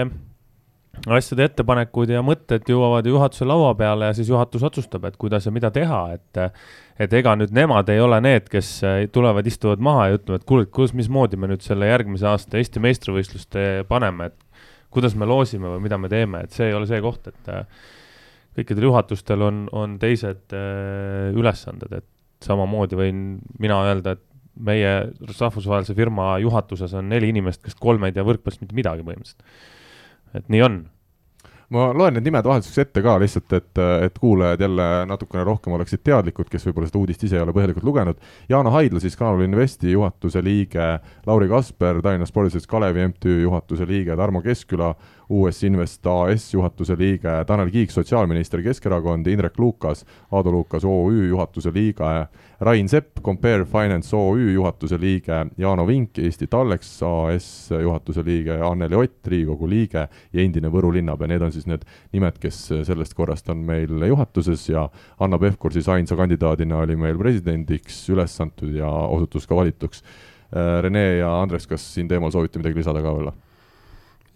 asjade ettepanekud ja mõtted jõuavad juhatuse laua peale ja siis juhatus otsustab, et kuidas ja mida teha, et et ega nüüd nemad ei ole need, kes tulevad, istuvad maha ja ütlevad, kuule, kuidas, mismoodi me nüüd selle järgmise aasta Eesti meistrivõistluste paneme, et kuidas me loosime või mida me teeme, et see ei ole see koht, et kõikidel juhatustel on, on teised äh, ülesanded, et samamoodi võin mina öelda, et meie rahvusvahelise firma juhatuses on neli inimest, kes kolm ei tea võrkpallist mitte midagi põhimõtteliselt. et nii on ma loen need nimed vahelduseks ette ka lihtsalt, et, et kuulajad jälle natukene rohkem oleksid teadlikud, kes võib-olla seda uudist ise ei ole põhjalikult lugenud. Jaana Haidla siis Kanal Investi juhatuse liige, Lauri Kasper, Tallinna Spordiselts Kalevi MTÜ juhatuse liige, Tarmo Keskküla, US Invest AS juhatuse liige, Tanel Kiik, sotsiaalminister Keskerakond, Indrek Lukas, Aadu Lukas OÜ juhatuse liige, Rain Sepp, Compare Finance OÜ juhatuse liige, Jaano Vink, Eesti Tallex AS juhatuse liige, Anneli Ott, Riigikogu liige ja endine Võru linnapea, need on siis need nimed, kes sellest korrast on meil juhatuses ja Hanno Pevkur siis ainsa kandidaadina oli meil presidendiks üles antud ja osutus ka valituks. Rene ja Andres, kas siin teemal soovite midagi lisada ka veel?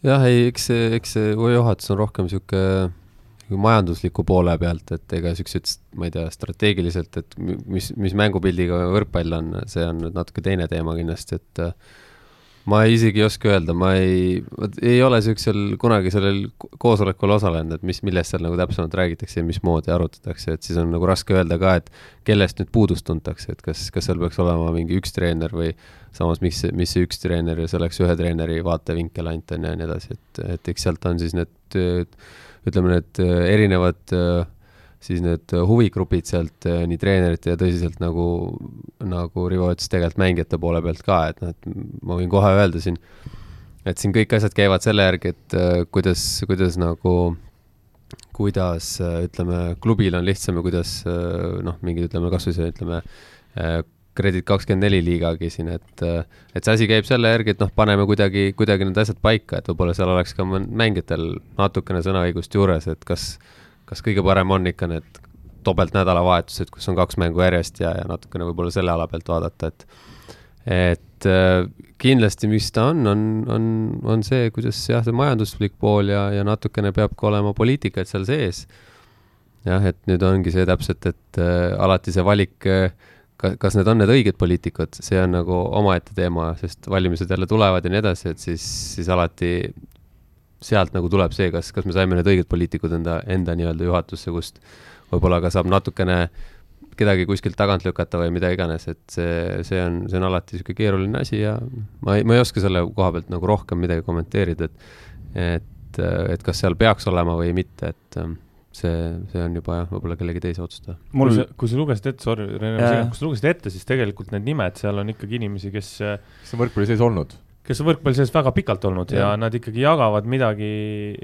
Jah, ei, eks see, eks see juhatus on rohkem niisugune majandusliku poole pealt, et ega siuksed, ma ei tea, strateegiliselt, et mis, mis mängupildiga võrkpall on, see on nüüd natuke teine teema kindlasti, et äh, ma isegi ei oska öelda, ma ei, ei ole siuksel kunagi sellel koosolekul osalenud, et mis, millest seal nagu täpsemalt räägitakse ja mismoodi arutatakse, et siis on nagu raske öelda ka, et kellest nüüd puudust tuntakse, et kas, kas seal peaks olema mingi üks treener või samas, mis, mis see üks treener ja selleks ühe treeneri vaatevinkel ainult on ja nii edasi, et, et eks sealt on siis need ütleme, need erinevad äh, siis need huvigrupid sealt eh, nii treenerite ja tõsiselt nagu, nagu Rivo ütles, tegelikult mängijate poole pealt ka, et noh, et ma võin kohe öelda siin, et siin kõik asjad käivad selle järgi, et uh, kuidas, kuidas nagu, kuidas ütleme, klubil on lihtsam ja kuidas noh, mingid ütleme kasvõi see ütleme Kredit kakskümmend neli liigagi siin, et, et see asi käib selle järgi, et noh, paneme kuidagi, kuidagi need asjad paika, et võib-olla seal oleks ka mängijatel natukene sõnaõigust juures, et kas kas kõige parem on ikka need topeltnädalavahetused, kus on kaks mängu järjest ja, ja natukene võib-olla selle ala pealt vaadata, et et äh, kindlasti, mis ta on, on, on, on see, kuidas jah, see majanduslik pool ja, ja natukene peab ka olema poliitikat seal sees. jah, et nüüd ongi see täpselt, et äh, alati see valik äh, ka, kas need on need õiged poliitikud, see on nagu omaette teema, sest valimised jälle tulevad ja nii edasi, et siis, siis alati sealt nagu tuleb see, kas, kas me saime need õiged poliitikud enda, enda nii-öelda juhatusse, kust võib-olla ka saab natukene kedagi kuskilt tagant lükata või mida iganes, et see, see on, see on alati niisugune keeruline asi ja ma ei, ma ei oska selle koha pealt nagu rohkem midagi kommenteerida, et et, et kas seal peaks olema või mitte, et see, see on juba jah, võib-olla kellegi teise otsustada. mul, kui sa, lugesid ette, sorry, Rene, kui sa lugesid ette, siis tegelikult need nimed seal on ikkagi inimesi, kes kes on võrkpalli sees olnud kes on võrkpalli sees väga pikalt olnud ja. ja nad ikkagi jagavad midagi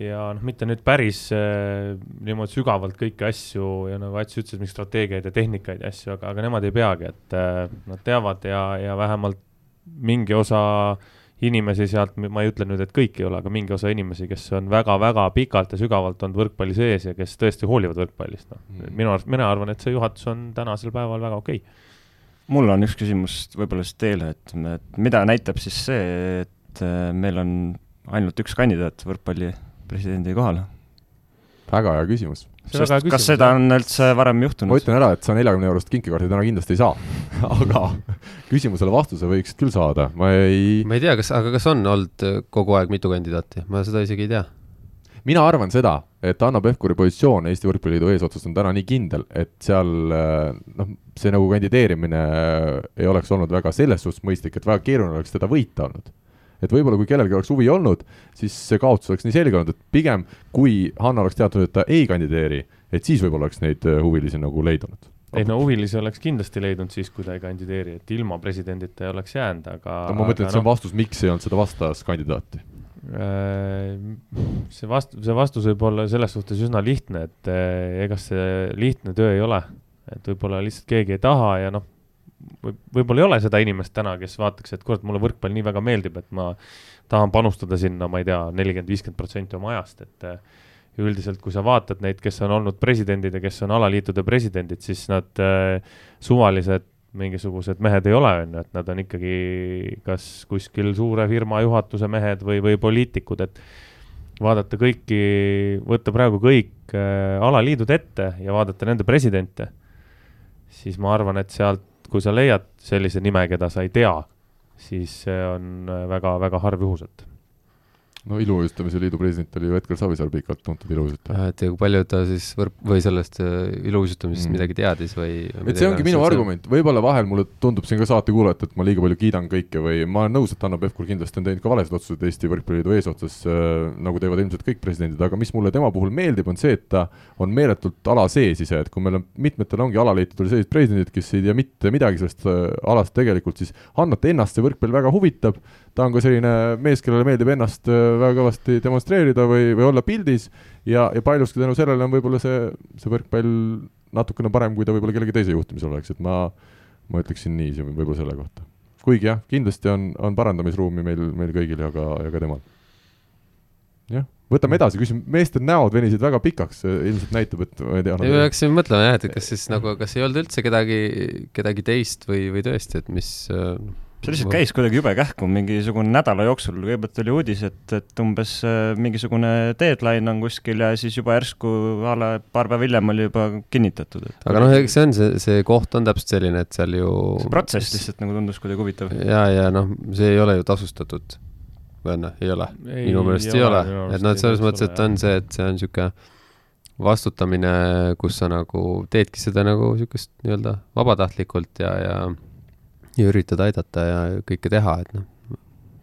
ja noh, mitte nüüd päris äh, niimoodi sügavalt kõiki asju ja nagu Ats ütles, mingeid strateegiaid ja tehnikaid ja asju, aga, aga nemad ei peagi, et äh, nad teavad ja, ja vähemalt mingi osa inimesi sealt, ma ei ütle nüüd, et kõik ei ole, aga mingi osa inimesi, kes on väga-väga pikalt ja sügavalt olnud võrkpalli sees ja kes tõesti hoolivad võrkpallist, noh. Mm.. minu arust, mina arvan, et see juhatus on tänasel päeval väga okei. okay mul on üks küsimus võib-olla siis teile, et, et mida näitab siis see, et äh, meil on ainult üks kandidaat võrkpalli presidendi kohale? väga hea küsimus. Sest kas seda on üldse varem juhtunud? ma ütlen ära, et sa neljakümne eurost kinkekaarti täna kindlasti ei saa aga küsimusele vastuse võiksid küll saada, ma ei ma ei tea, kas, aga kas on olnud kogu aeg mitu kandidaati, ma seda isegi ei tea mina arvan seda, et Hanno Pevkuri positsioon Eesti Võrkpalliliidu eesotsas on täna nii kindel, et seal noh, see nagu kandideerimine ei oleks olnud väga selles suhtes mõistlik, et väga keeruline oleks teda võita olnud. et võib-olla kui kellelgi oleks huvi olnud, siis see kaotus oleks nii selge olnud, et pigem kui Hanno oleks teadnud, et ta ei kandideeri, et siis võib-olla oleks neid huvilisi nagu leidunud ei no huvilisi oleks kindlasti leidnud siis, kui ta ei kandideeri, et ilma presidendita ei oleks jäänud, aga no ma mõtlen, et see on no, vastus, miks ei olnud seda vastaskandidaati see vast-, see vastus võib olla selles suhtes üsna lihtne, et äh, ega see lihtne töö ei ole. et võib-olla lihtsalt keegi ei taha ja noh, võib, võib-olla ei ole seda inimest täna, kes vaataks, et kurat, mulle võrkpall nii väga meeldib, et ma tahan panustada sinna, ma ei tea, nelikümmend, viiskümmend protsenti oma ajast, et äh, üldiselt, kui sa vaatad neid, kes on olnud presidendid ja kes on alaliitude presidendid, siis nad suvalised mingisugused mehed ei ole, on ju, et nad on ikkagi kas kuskil suure firma juhatuse mehed või, või poliitikud, et vaadata kõiki, võtta praegu kõik äh, alaliidud ette ja vaadata nende presidente, siis ma arvan, et sealt, kui sa leiad sellise nime, keda sa ei tea, siis see on väga-väga harv juhus, et no Iluuisutamise Liidu president oli ju Edgar Savisaar pikalt tuntud iluuisutaja. et ja kui palju ta siis võrk- või sellest äh, iluuisutamisest mm. midagi teadis või? et see ongi minu argument, võib-olla vahel mulle tundub siin ka saatekuulajat, et ma liiga palju kiidan kõike või ma olen nõus, et Hanno Pevkur kindlasti on teinud ka valesid otsuseid Eesti Võrkpalliliidu eesotsas äh,, nagu teevad ilmselt kõik presidendid, aga mis mulle tema puhul meeldib, on see, et ta on meeletult ala sees ise, et kui meil on mitmetel ongi alaliitudel sellised presidendid, kes ei tea mitte midagi sellest äh, alast tegelikult, siis Hannot ennast see võrkpall väga huvitab, ta on ka selline mees, kellele meeldib ennast äh, väga kõvasti demonstreerida või, või olla pildis ja, ja paljuski tänu sellele on võib-olla see, see võrkpall natukene parem, kui ta võib-olla kellegi teise juhtimisel oleks, et ma, ma ütleksin nii võib-olla selle kohta. kuigi jah, kindlasti on, on parandamisruumi meil, meil kõigil ja ka, ja ka temal. jah, võtame edasi, küsime, meeste näod venisid väga pikaks, ilmselt näitab, et ma ei tea. me peaksime mõtlema jah, et kas siis nagu, kas ei olnud üldse kedagi, kedagi teist või, või tõesti, et mis äh, see lihtsalt käis kuidagi jube kähku, mingisugune nädala jooksul, kõigepealt oli uudis, et, et umbes äh, mingisugune deadline on kuskil ja siis juba järsku a la paar päeva hiljem oli juba kinnitatud. aga noh, eks see on, see, see koht on täpselt selline, et seal ju see protsess lihtsalt nagu tundus kuidagi huvitav. ja, ja noh, see ei ole ju tasustatud. või noh, ei ole? minu meelest ei ole, et noh, et selles mõttes, et on see, et see on niisugune vastutamine, kus sa nagu teedki seda nagu niisugust nii-öelda vabatahtlikult ja, ja ja üritada aidata ja kõike teha, et noh,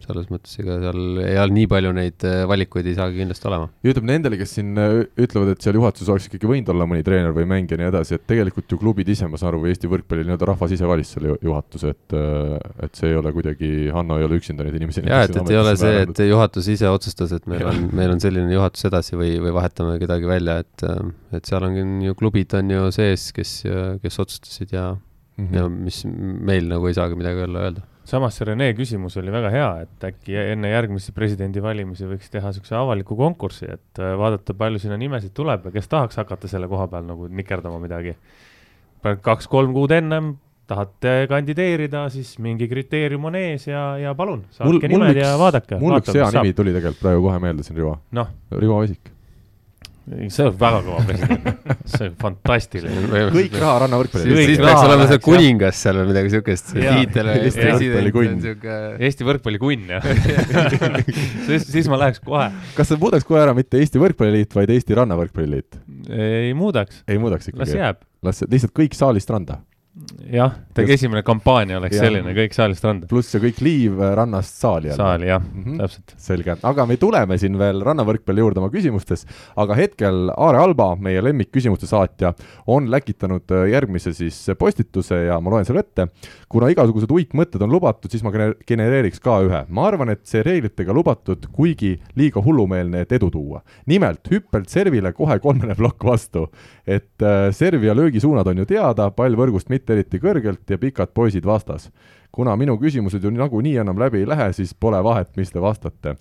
selles mõttes ega seal ei ole nii palju neid äh, valikuid ei saagi kindlasti olema. ja ütleme nendele, kes siin äh, ütlevad, et seal juhatuses oleks ikkagi võinud olla mõni treener või mängija ja nii edasi, et tegelikult ju klubid ise, ma saan aru, või Eesti võrkpalli nii-öelda rahvas ise valis selle juhatuse, et äh, et see ei ole kuidagi, Hanno ei ole üksinda neid inimesi jaa, et, et ei ole see, et juhatus ise otsustas, et meil ja. on, meil on selline juhatus edasi või, või vahetame kedagi välja, et et seal on ju klubid on ju sees, kes, kes otsustasid ja mm -hmm. ja mis meil nagu ei saagi midagi olla öelda. samas see Rene küsimus oli väga hea, et äkki enne järgmisi presidendivalimisi võiks teha niisuguse avaliku konkursi, et äh, vaadata, palju sinna nimesid tuleb ja kes tahaks hakata selle koha peal nagu nikerdama midagi. kaks-kolm kuud ennem tahate kandideerida, siis mingi kriteerium on ees ja, ja palun, saatke mul, nimed üks, ja vaadake. mul üks hea nimi tuli tegelikult praegu kohe meelde siin, Rivo no.. Rivo Vesik see on väga kõva president, see on fantastiline. kõik raha rannavõrkpalli. siis peaks olema see kuningas seal või midagi siukest. Eesti võrkpallikunn jah siis, siis ma läheks kohe. kas sa muudaks kohe ära mitte Eesti Võrkpalliliit, vaid Eesti Rannavõrkpalliliit? ei muudaks. ei muudaks ikkagi? las jääb. las lihtsalt kõik saalist randa jah, esimene kampaania oleks ja. selline, kõik saalist randa. pluss see kõik liiv äh, rannast saali jälle. saali jah mm, -hmm. täpselt. selge, aga me tuleme siin veel rannavõrkpalli juurde oma küsimustes, aga hetkel Aare Alba, meie lemmikküsimuste saatja, on läkitanud äh, järgmise siis postituse ja ma loen selle ette. kuna igasugused uitmõtted on lubatud, siis ma genereeriks ka ühe. ma arvan, et see reeglitega lubatud, kuigi liiga hullumeelne, et edu tuua. nimelt hüppelt servile kohe kolmene plokk vastu. et äh, servi ja löögisuunad on ju teada, pall võrgust mitte mitte eriti kõrgelt ja pikad poisid vastas. kuna minu küsimused ju nagunii enam läbi ei lähe, siis pole vahet, mis te vastate.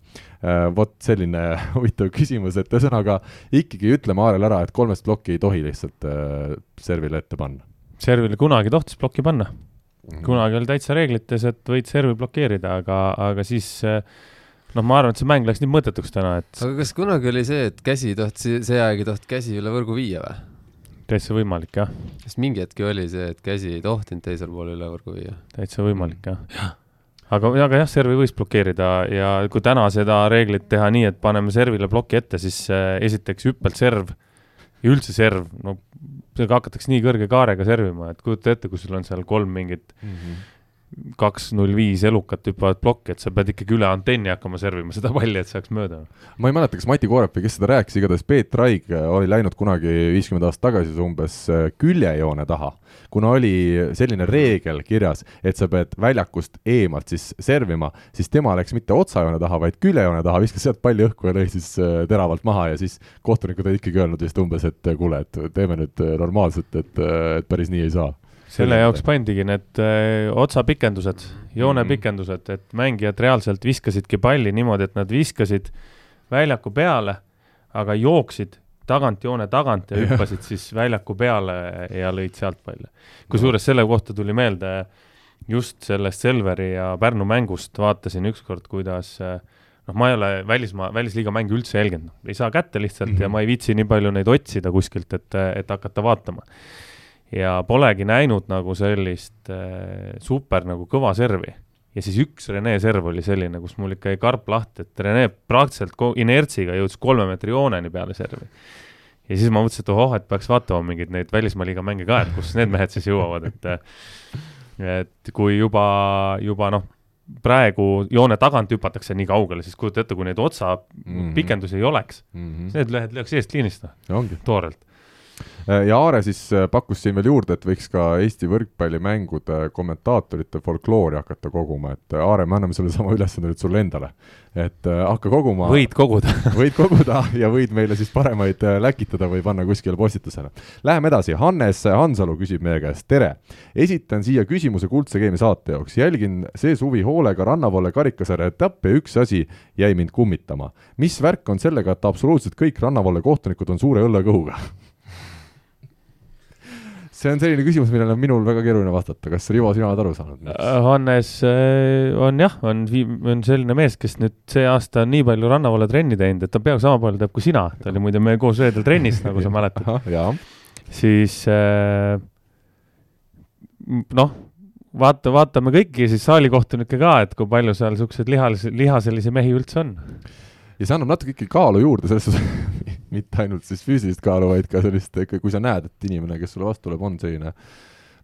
Äh, vot selline huvitav küsimus, et ühesõnaga ikkagi ütleme Aarele ära, et kolmest plokki ei tohi lihtsalt äh, servile ette panna. servile kunagi tohtis plokki panna. -hmm. kunagi oli täitsa reeglites, et võid servi blokeerida, aga, aga siis äh, noh, ma arvan, et see mäng läks nii mõttetuks täna, et. aga kas kunagi oli see, et käsi ei tohtinud, see aeg ei tohtinud käsi üle võrgu viia või? Täitsa võimalik, jah. sest mingi hetk oli see, et käsi ei tohtinud teisel pool üle võrgu viia. täitsa võimalik, jah ja. aga, aga jah, servi võis blokeerida ja kui täna seda reeglit teha nii, et paneme servile ploki ette, siis äh, esiteks hüppelt serv ja üldse serv, no sellega hakatakse nii kõrge kaarega servima, et kujuta ette, kui sul on seal kolm mingit mm -hmm kaks null viis elukat hüppavad plokki, et sa pead ikkagi üle antenni hakkama servima seda palli, et saaks mööda. ma ei mäleta, kas Mati Koorep või kes seda rääkis, igatahes Peet Raig oli läinud kunagi viiskümmend aastat tagasi umbes äh, küljejoone taha, kuna oli selline reegel kirjas, et sa pead väljakust eemalt siis servima, siis tema läks mitte otsajoone taha, vaid küljejoone taha, viskas sealt palli õhku ja lõi siis äh, teravalt maha ja siis kohtunikud olid ikkagi öelnud vist umbes, et kuule, et teeme nüüd äh, normaalselt, et, et päris nii ei saa selle jaoks pandigi need öö, äh, otsapikendused, joonepikendused, mhm. et mängijad reaalselt viskasidki palli niimoodi, et nad viskasid väljaku peale, aga jooksid tagant joone tagant ja hüppasid siis väljaku peale ja lõid sealt palle. kusjuures selle kohta tuli meelde just sellest Selveri ja Pärnu mängust vaatasin ükskord, kuidas noh, ma ei ole välismaa, välisliiga mänge üldse jälginud, ei saa kätte lihtsalt mm -hmm. ja ma ei viitsi nii palju neid otsida kuskilt, et, et hakata vaatama ja polegi näinud nagu sellist äh, super nagu kõva servi. ja siis üks Rene serv oli selline, kus mul ikka jäi karp lahti, et Rene praktiliselt inertsiga jõudis kolme meetri jooneni peale servi. ja siis ma mõtlesin, et ohoh, et peaks vaatama mingeid neid välismaa liiga mänge ka, et kus need mehed siis jõuavad, et et kui juba, juba noh, praegu joone tagant hüpatakse nii kaugele, siis kujuta ette, kui neid otsa mm -hmm. pikendusi ei oleks mm, -hmm. siis need lehed lööks eest liinist, noh, toorelt Äh, ja Aare siis äh, pakkus siin veel juurde, et võiks ka Eesti võrkpallimängude kommentaatorite folkloori hakata koguma, et äh, Aare, me anname selle sama ülesande nüüd sulle endale. et hakka koguma. võid koguda võid koguda ja võid meile siis paremaid läkitada või panna kuskile postitusele. Läheme edasi, Hannes Hansalu küsib meie käest, tere! esitan siia küsimuse Kuldse Keemia saate jaoks, jälgin see suvi hoolega Rannavalle karikasarja etappe ja üks asi jäi mind kummitama. mis värk on sellega, et absoluutselt kõik Rannavalle kohtunikud on suure õllekõhuga see on selline küsimus, millele on minul väga keeruline vastata, kas Rivo, sina oled aru saanud? Äh, Hannes äh, on jah, on, on selline mees, kes nüüd see aasta on nii palju rannavalle trenni teinud, et ta peaaegu sama palju teeb kui sina, ta oli muide meil koos reedel trennis, nagu sa mäletad. siis äh, noh, vaata, vaatame kõiki siis saalikohtunikke ka, et kui palju seal niisuguseid lihalisi, lihaselisi mehi üldse on. Ja see annab natuke ikkagi kaalu juurde selles suhtes mitte ainult siis füüsilist kaalu, vaid ka sellist, kui sa näed, et inimene, kes sulle vastu tuleb, on selline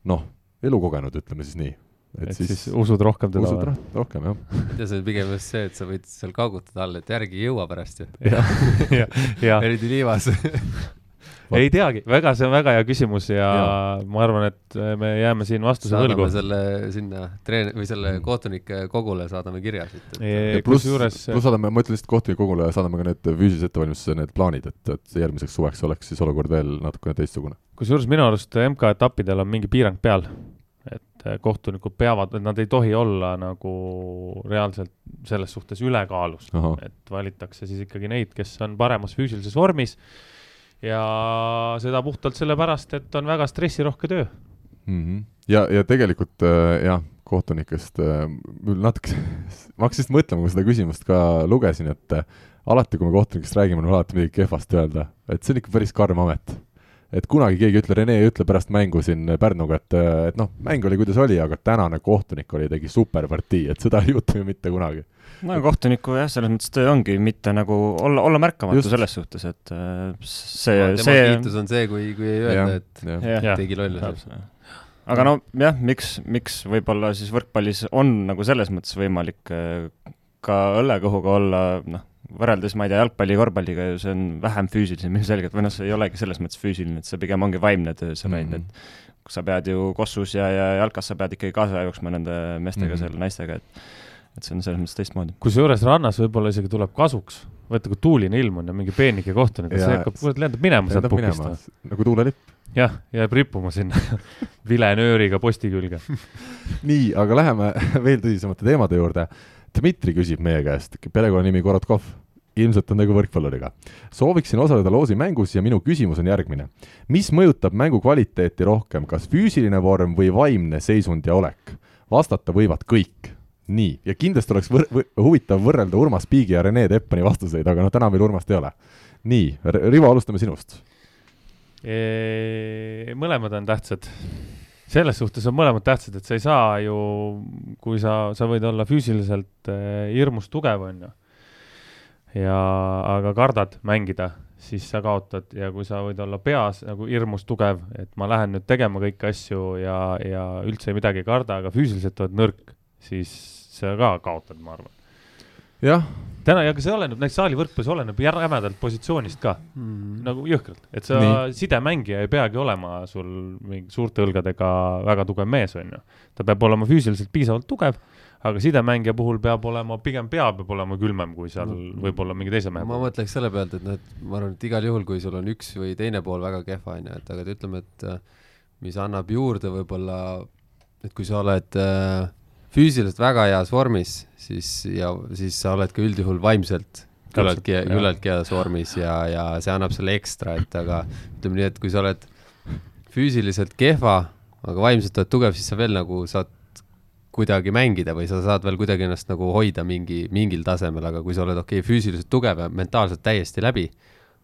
noh, elukogenud, ütleme siis nii. et, et siis, siis usud rohkem teda usud roh rohkem, jah. ja see on pigem just see, et sa võid seal kaugutada all, et järgi ei jõua pärast ju. eriti liivas ei teagi, väga, see on väga hea küsimus ja, ja. ma arvan, et me jääme siin vastuse saadame võlgu. selle sinna treen- või selle kohtunike kogule saadame kirja siit et.... pluss, pluss saadame, ma ütlen lihtsalt kohtunike kogule, saadame ka need füüsilise ettevalmistuse need plaanid, et, et järgmiseks suveks oleks siis olukord veel natukene teistsugune. kusjuures minu arust MK-etappidel on mingi piirang peal, et kohtunikud peavad, et nad ei tohi olla nagu reaalselt selles suhtes ülekaalus, et valitakse siis ikkagi neid, kes on paremas füüsilises vormis ja seda puhtalt sellepärast, et on väga stressirohke töö mm. -hmm. ja, ja tegelikult äh, jah, kohtunikest äh, natuke ma hakkasin just mõtlema, kui seda küsimust ka lugesin, et äh, alati, kui me kohtunikest räägime, on alati midagi kehvasti öelda, et see on ikka päris karm amet et kunagi keegi ei ütle, Rene ei ütle pärast mängu siin Pärnuga, et, et noh, mäng oli, kuidas oli, aga tänane kohtunik oli, tegi superpartii, et seda ei juhtu ju mitte kunagi no kohtuniku jah, selles mõttes töö ongi mitte nagu olla, olla märkamatu Just. selles suhtes, et äh, see no,, see. kiitus on see, kui, kui ei öelda, et tegi lolluse. aga no jah, miks, miks võib-olla siis võrkpallis on nagu selles mõttes võimalik äh, ka õllekõhuga olla, noh, võrreldes, ma ei tea, jalgpalli, korvpalliga ju see on vähem füüsilisem ilmselgelt, või noh, see ei olegi selles mõttes füüsiline, et see pigem ongi vaimne töö sa näid mm, -hmm. et sa pead ju kossus ja, ja jalkas sa pead ikkagi kaasa jooksma nende meestega mm -hmm. seal, naistega, et et see on selles mõttes teistmoodi. kusjuures rannas võib-olla isegi tuleb kasuks, vaata kui tuuline ilm on ja mingi peenike kohtunik, see hakkab, kurat, lendab minema sealt pukist. nagu tuulelipp. jah, jääb rippuma sinna vilenööriga posti külge nii, aga läheme veel tõsisemate teemade juurde. Dmitri küsib meie käest, perekonnanimi Korotkov ilmselt on tegu võrkpalluriga. sooviksin osaleda loosi mängus ja minu küsimus on järgmine. mis mõjutab mängu kvaliteeti rohkem, kas füüsiline vorm või vaimne seisund ja olek? vastata võivad kõik nii, ja kindlasti oleks võr-, võ, huvitav võrrelda Urmas Piigi ja Rene Teppani vastuseid, aga noh, täna meil Urmast ei ole. nii, Rivo, alustame sinust. mõlemad on tähtsad. Selles suhtes on mõlemad tähtsad, et sa ei saa ju, kui sa, sa võid olla füüsiliselt eh, hirmus tugev, on ju, ja aga kardad mängida, siis sa kaotad ja kui sa võid olla peas nagu hirmus tugev, et ma lähen nüüd tegema kõiki asju ja, ja üldse midagi ei karda, aga füüsiliselt oled nõrk, siis sa ka kaotad, ma arvan. Jah. täna, ja aga see oleneb, näiteks saali võrkpallis oleneb jämedalt positsioonist ka mm., nagu jõhkralt, et sa Nii. sidemängija ei peagi olema sul mingi suurte õlgadega väga tugev mees, on ju. ta peab olema füüsiliselt piisavalt tugev aga sidemängija puhul peab olema, pigem pea peab olema külmem, kui seal mm. võib-olla mingi teise mehe ma mõtleks selle pealt, et noh, et ma arvan, et igal juhul, kui sul on üks või teine pool väga kehva, on ju, et aga et ütleme, et mis annab juurde võib-olla, et kui sa oled äh, füüsiliselt väga heas vormis, siis ja siis sa oled ka üldjuhul vaimselt küllaltki, küllaltki heas vormis ja, ja see annab selle ekstra, et aga ütleme nii, et kui sa oled füüsiliselt kehva, aga vaimselt oled tugev, siis sa veel nagu saad kuidagi mängida või sa saad veel kuidagi ennast nagu hoida mingi, mingil tasemel, aga kui sa oled okei okay,, füüsiliselt tugev ja mentaalselt täiesti läbi,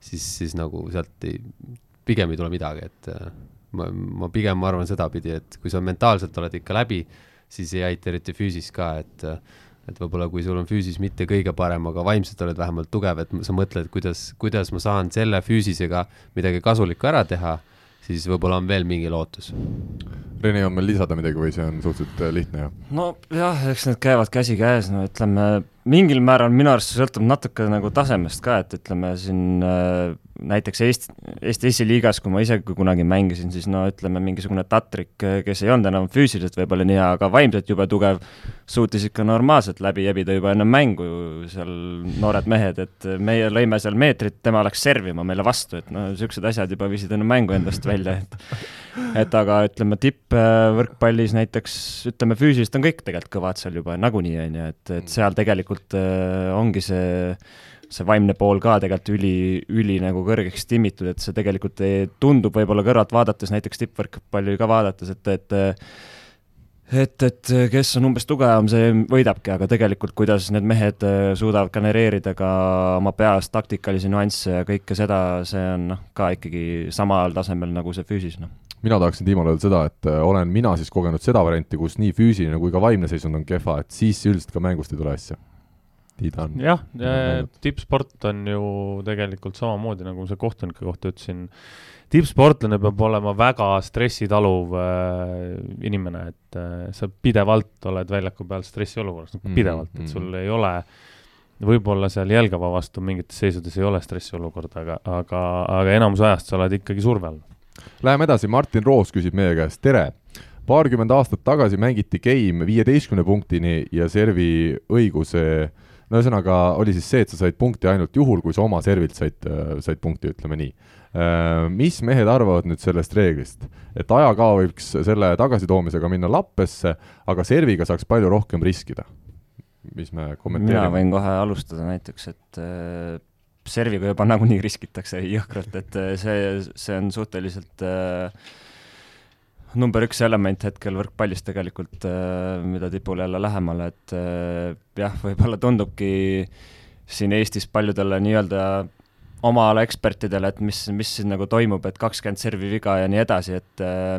siis, siis nagu sealt ei, pigem ei tule midagi, et ma, ma pigem arvan sedapidi, et kui sa mentaalselt oled ikka läbi siis ei aita eriti füüsis ka, et et võib-olla kui sul on füüsis mitte kõige parem, aga vaimselt oled vähemalt tugev, et sa mõtled, kuidas, kuidas ma saan selle füüsisega midagi kasulikku ära teha siis võib-olla on veel mingi lootus. Rene, on meil lisada midagi või see on suhteliselt äh, lihtne, jah? nojah, eks need käivad käsikäes, no ütleme, mingil määral minu arust see sõltub natuke nagu tasemest ka, et ütleme siin äh, näiteks Eesti, Eesti esiliigas, kui ma ise kunagi mängisin, siis no ütleme, mingisugune Tatrik, kes ei olnud enam füüsiliselt võib-olla nii hea, aga vaimselt jube tugev, suutis ikka normaalselt läbi jebida juba enne mängu seal noored mehed, et meie lõime seal meetrit, tema läks servima meile vastu, et no niisugused asjad juba viisid enne mängu endast välja, et et aga ütleme, tippvõrkpallis näiteks, ütleme füüsiliselt on kõik tegelikult kõvad seal juba nagunii, on ju, et, et seal tegelikult äh, ongi see see vaimne pool ka tegelikult üli, üli nagu kõrgeks timmitud, et see tegelikult ei, tundub võib-olla kõrvalt vaadates, näiteks tippvõrkpalli ka vaadates, et, et et, et kes on umbes tugevam, see võidabki, aga tegelikult, kuidas need mehed suudavad genereerida ka oma peas taktikalisi nüansse ja kõike seda, see on noh, ka ikkagi samal tasemel nagu see füüsis, noh. Mina tahaksin Tiimole öelda seda, et äh, olen mina siis kogenud seda varianti, kus nii füüsiline kui ka vaimne seisund on kehva, et siis üldiselt ka mängust ei tule asja on. jah, tippsport on ju tegelikult samamoodi, nagu sa kohtunike kohta ütlesin, tippsportlane peab olema väga stressitaluv äh, inimene, et äh, sa pidevalt oled väljaku peal stressiolukorras nagu mm -hmm. pidevalt, et sul mm -hmm. ei ole võib-olla seal jälgava vastu mingites seisudes ei ole stressiolukorda, aga, aga, aga enamus ajast sa oled ikkagi surve all. Läheme edasi, Martin Roos küsib meie käest, tere paarkümmend aastat tagasi mängiti game viieteistkümne punktini ja servi õiguse no ühesõnaga oli siis see, et sa said punkti ainult juhul, kui sa oma servilt said, äh, said punkti, ütleme nii. Äh, mis mehed arvavad nüüd sellest reeglist? et ajaga võiks selle tagasitoomisega minna lappesse, aga serviga saaks palju rohkem riskida. mis me kommenteerime? mina võin kohe alustada näiteks, et äh, serviga juba nagunii riskitakse jõhkralt, et see, see on suhteliselt äh, number üks element hetkel võrkpallis tegelikult, äh, mida tipule jälle lähemale, et äh, jah, võib-olla tundubki siin Eestis paljudele nii-öelda oma ala ekspertidele, et mis, mis siin nagu toimub, et kakskümmend servi viga ja nii edasi, et äh,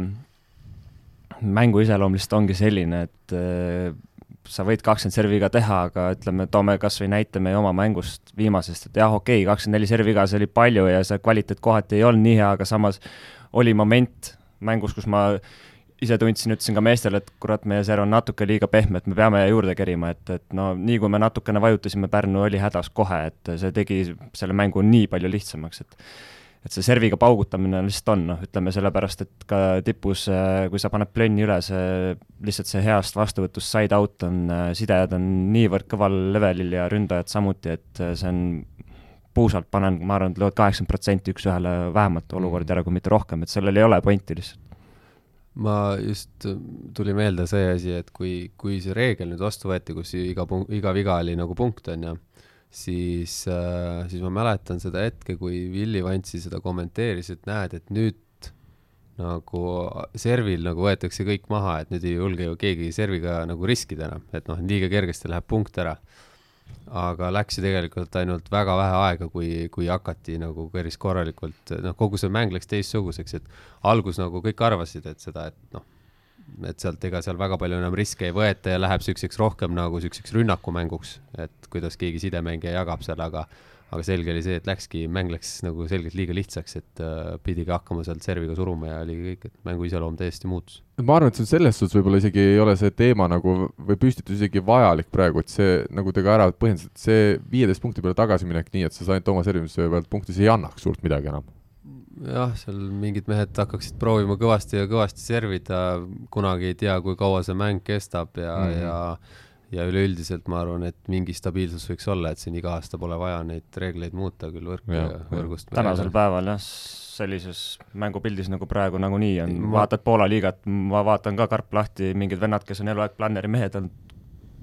mängu iseloom lihtsalt ongi selline, et sa võid kakskümmend servi viga teha, aga ütleme, toome kas või näite meie oma mängust viimasest, et jah, okei okay,, kakskümmend neli servi viga, see oli palju ja see kvaliteet kohati ei olnud nii hea, aga samas oli moment, mängus, kus ma ise tundsin, ütlesin ka meestele, et kurat, meie serv on natuke liiga pehme, et me peame juurde kerima, et, et no nii kui me natukene vajutasime, Pärnu oli hädas kohe, et see tegi selle mängu nii palju lihtsamaks, et et see serviga paugutamine lihtsalt on, noh, ütleme sellepärast, et ka tipus, kui sa paned plönni üle, see lihtsalt see heast vastuvõtust side out on, sidejad on niivõrd kõval levelil ja ründajad samuti, et see on puusalt panen, ma arvan, et lööd kaheksakümmend protsenti üks-ühele vähemalt olukordi ära, kui mitte rohkem, et sellel ei ole pointi lihtsalt. Ma just, tuli meelde see asi, et kui, kui see reegel nüüd vastu võeti, kus iga punkt, iga viga oli nagu punkt, on ju, siis äh,, siis ma mäletan seda hetke, kui Willie Vantsi seda kommenteeris, et näed, et nüüd nagu servil nagu võetakse kõik maha, et nüüd ei julge ju keegi serviga nagu riskida enam, et noh, liiga kergesti läheb punkt ära aga läks ju tegelikult ainult väga vähe aega, kui, kui hakati nagu päris korralikult, noh, kogu see mäng läks teistsuguseks, et algus nagu kõik arvasid, et seda, et noh, et sealt ega seal väga palju enam riske ei võeta ja läheb siukseks rohkem nagu siukseks rünnakumänguks, et kuidas keegi sidemängija jagab seal, aga aga selge oli see, et läkski, mäng läks nagu selgelt liiga lihtsaks, et uh, pidigi hakkama sealt serviga suruma ja oligi kõik, et mängu iseloom täiesti muutus. ma arvan, et see on selles suhtes võib-olla isegi ei ole see teema nagu või püstitus isegi vajalik praegu, et see, nagu te ka ära põhjendasite, see viieteist punkti peale tagasiminek nii, et sa said oma servimise pealt punkti, see ei annaks suurt midagi enam jah, seal mingid mehed hakkaksid proovima kõvasti ja kõvasti servida, kunagi ei tea, kui kaua see mäng kestab ja mm, -hmm. ja ja üleüldiselt ma arvan, et mingi stabiilsus võiks olla, et siin iga aasta pole vaja neid reegleid muuta küll võrku ja, ja võrgust. tänasel päeval jah, sellises mängupildis nagu praegu nagunii on ma..., vaatad Poola liigat, ma vaatan ka karp lahti, mingid vennad, kes on eluaeg planneri mehed olnud,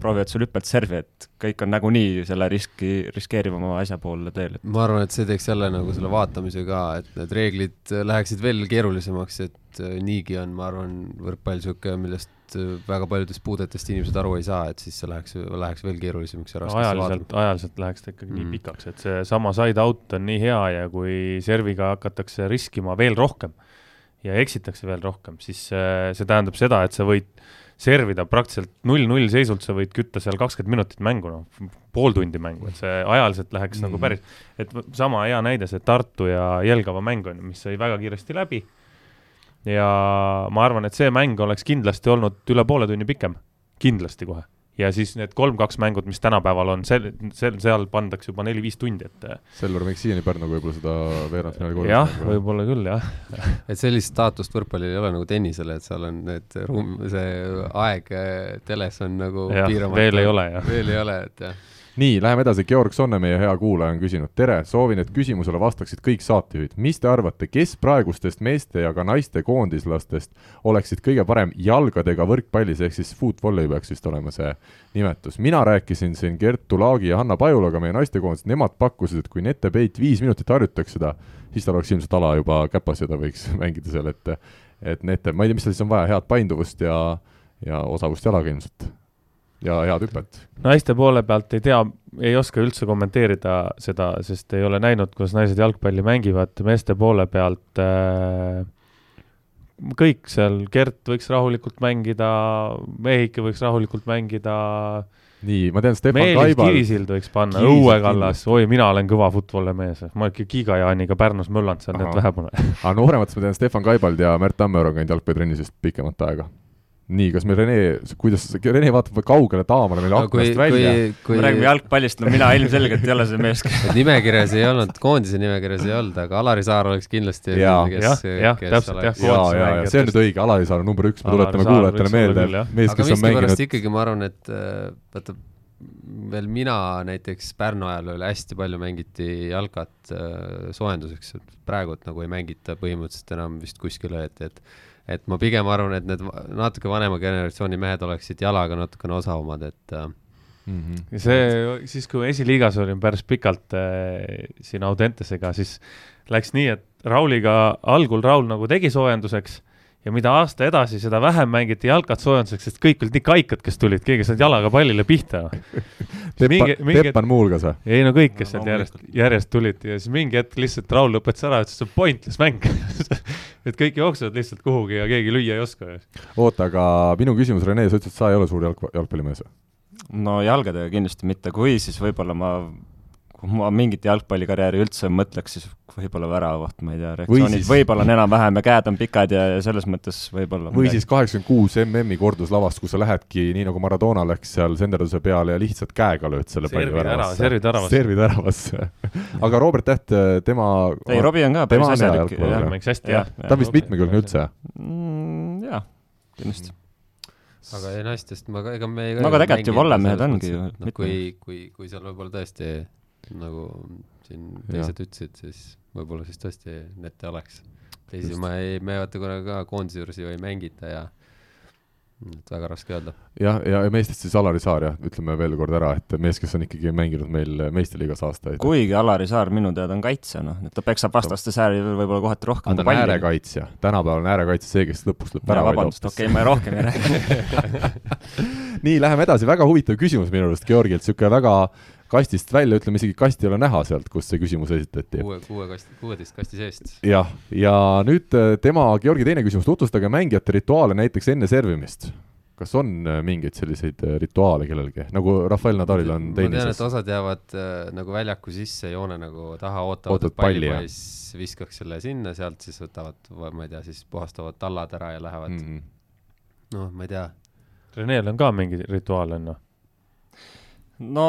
proovivad sul hüppelt servi, et kõik on nagunii selle riski, riskeerivama asja poole teel. ma arvan, et see teeks jälle nagu selle vaatamise ka, et need reeglid läheksid veel keerulisemaks, et niigi on, ma arvan, võrkpall niisugune, millest millest äh, väga paljudest puudetest inimesed aru ei saa, et siis see läheks, läheks veel keerulisemaks ja raskeks ajaliselt, ajaliselt läheks ta ikkagi mm. nii pikaks, et seesama side out on nii hea ja kui serviga hakatakse riskima veel rohkem ja eksitakse veel rohkem, siis see tähendab seda, et sa võid servida praktiliselt null-null seisult, sa võid kütta seal kakskümmend minutit mängu, noh, pool tundi mängu, et see ajaliselt läheks mm -hmm. nagu päris, et sama hea näide, see Tartu ja Jelgava mäng on ju, mis sai väga kiiresti läbi. Ja ma arvan, et see mäng oleks kindlasti olnud üle poole tunni pikem, kindlasti kohe. Ja siis need kolm-kaks mängud, mis tänapäeval on, sel, sel, seal pandakse juba neli-viis tundi, et äh, Selver võiks siiani Pärnuga võib-olla seda veerandfinaali korda jah, võib-olla küll, jah. Et sellist staatust võrkpallil ei ole nagu tennisel, et seal on need ruum, see aeg äh, teles on nagu piiramatu. veel ei ole, jah. veel ei ole, et jah nii, läheme edasi, Georg Sonne, meie hea kuulaja, on küsinud, tere, soovin, et küsimusele vastaksid kõik saatejuhid. mis te arvate, kes praegustest meeste ja ka naiste koondislastest oleksid kõige parem jalgadega võrkpallis, ehk siis footvolley peaks vist olema see nimetus. mina rääkisin siin Kertu Laagi ja Hanna Pajulaga, meie naistekoondisest, nemad pakkusid, et kui Nete Peit viis minutit harjutaks seda, siis tal oleks ilmselt ala juba käpas ja ta võiks mängida seal, et et Nete, ma ei tea, mis tal siis on vaja, head painduvust ja ja osavust jalaga ilmselt ja head hüpet. naiste poole pealt ei tea, ei oska üldse kommenteerida seda, sest ei ole näinud, kuidas naised jalgpalli mängivad, meeste poole pealt äh, kõik seal, Gert võiks rahulikult mängida, Mehike võiks rahulikult mängida. nii, ma tean, Stefan Meelis Kaibal. Kivisild võiks panna, Õue Kallas, oi, mina olen kõva footballi mees, ma ikka Giga-Jaaniga Pärnus möllanud seal, et vähe pole. aga noorematest ma tean, Stefan Kaibald ja Märt Tammeoru on käinud jalgpallitrennis vist pikemat aega nii, kas meil Rene, kuidas, Rene vaatab kaugele taamale meil no, aknast välja. me räägime jalgpallist, no mina ilmselgelt ei ole see mees nimekirjas ei olnud, koondise nimekirjas ei olnud, aga Alari Saar oleks kindlasti ja, kes, jah, täpselt, jah, ja, ja, ja see on nüüd õige, Alari Saar on number üks, me tuletame kuulajatele meelde, mees, kes on mänginud. ikkagi ma arvan, et äh, vaata, veel mina näiteks Pärnu ajal oli hästi palju mängiti jalkat äh, soojenduseks, et praegu et nagu ei mängita põhimõtteliselt enam vist kuskile, et, et et ma pigem arvan, et need natuke vanema generatsiooni mehed oleksid jalaga natukene osavamad, et mm. -hmm. see, siis kui esiliigas olin päris pikalt äh, siin Audentesega, siis läks nii, et Rauliga, algul Raul nagu tegi soojenduseks ja mida aasta edasi, seda vähem mängiti jalkat soojenduseks, sest kõik olid nii kaikad, kes tulid, keegi ei saanud jalaga pallile pihta Teppan, Teppan muuhulgas või? ei no kõik, kes no, sealt järjest, järjest tulid ja siis mingi hetk lihtsalt Raul lõpetas ära, ütles, et see on pointless mäng et kõik jooksevad lihtsalt kuhugi ja keegi lüüa ei oska. oota, aga minu küsimus, Rene, sa ütlesid, et sa ei ole suur jalg, jalgpallimees või? no jalgadega kindlasti mitte, kui siis võib-olla ma kui ma mingit jalgpallikarjääri üldse mõtleks, siis võib-olla väravaht, ma ei tea, reaktsioonid siis... võib-olla on enam-vähem ja käed on pikad ja, ja selles mõttes võib-olla või midagi. siis kaheksakümmend kuus MM-i korduslavast, kus sa lähedki nii nagu Maradona läks seal senderduse peale ja lihtsalt käega lööd selle palli väravasse. servid väravasse. servid väravasse aga Robert Täht, tema ei, Robbie on ka päris asjalik. mängiks hästi, jah. ta on vist mitmekülgne üldse mm,? jaa, kindlasti aga ei naistest ma ka, ega me no aga tegelikult ju vollemehed ongi ju no, kui, kui, kui seal võib-olla tõesti nagu siin teised ütlesid, siis võib-olla siis tõesti Nete oleks. teisi Just. ma ei, me vaata korra ka koondise juures ju ei mängita ja et väga raske öelda. jah, ja, ja meestest siis Alari Saar jah, ütleme veel kord ära, et mees, kes on ikkagi mänginud meil meistriliigas aastaid. kuigi Alari Saar minu teada on kaitsja, noh, et ta peksab vastaste sääri võib-olla kohati rohkem. ta on äärekaitsja, tänapäeval on äärekaitsja see, kes lõpust lõpp ära vabandust, okei okay,, ma rohkem ei räägi nii, läheme edasi, väga huvitav küsimus minu arust Georgilt, niisugune väga kastist välja, ütleme isegi kasti ei ole näha sealt, kus see küsimus esitati. kuue, kuue kasti, kuueteist kasti seest. jah, ja nüüd äh, tema, Georgi teine küsimus, tutvustage mängijate rituaale näiteks enne servimist. kas on äh, mingeid selliseid äh, rituaale kellelgi, nagu Rafael Nadalil on tennises? ma tean, et osad jäävad äh, nagu väljaku sisse joone nagu taha, ootavad, et palli poiss viskaks selle sinna, sealt siis võtavad, ma ei tea, siis puhastavad tallad ära ja lähevad mm -hmm. noh, ma ei tea. Renel on ka mingi rituaal, on ju? No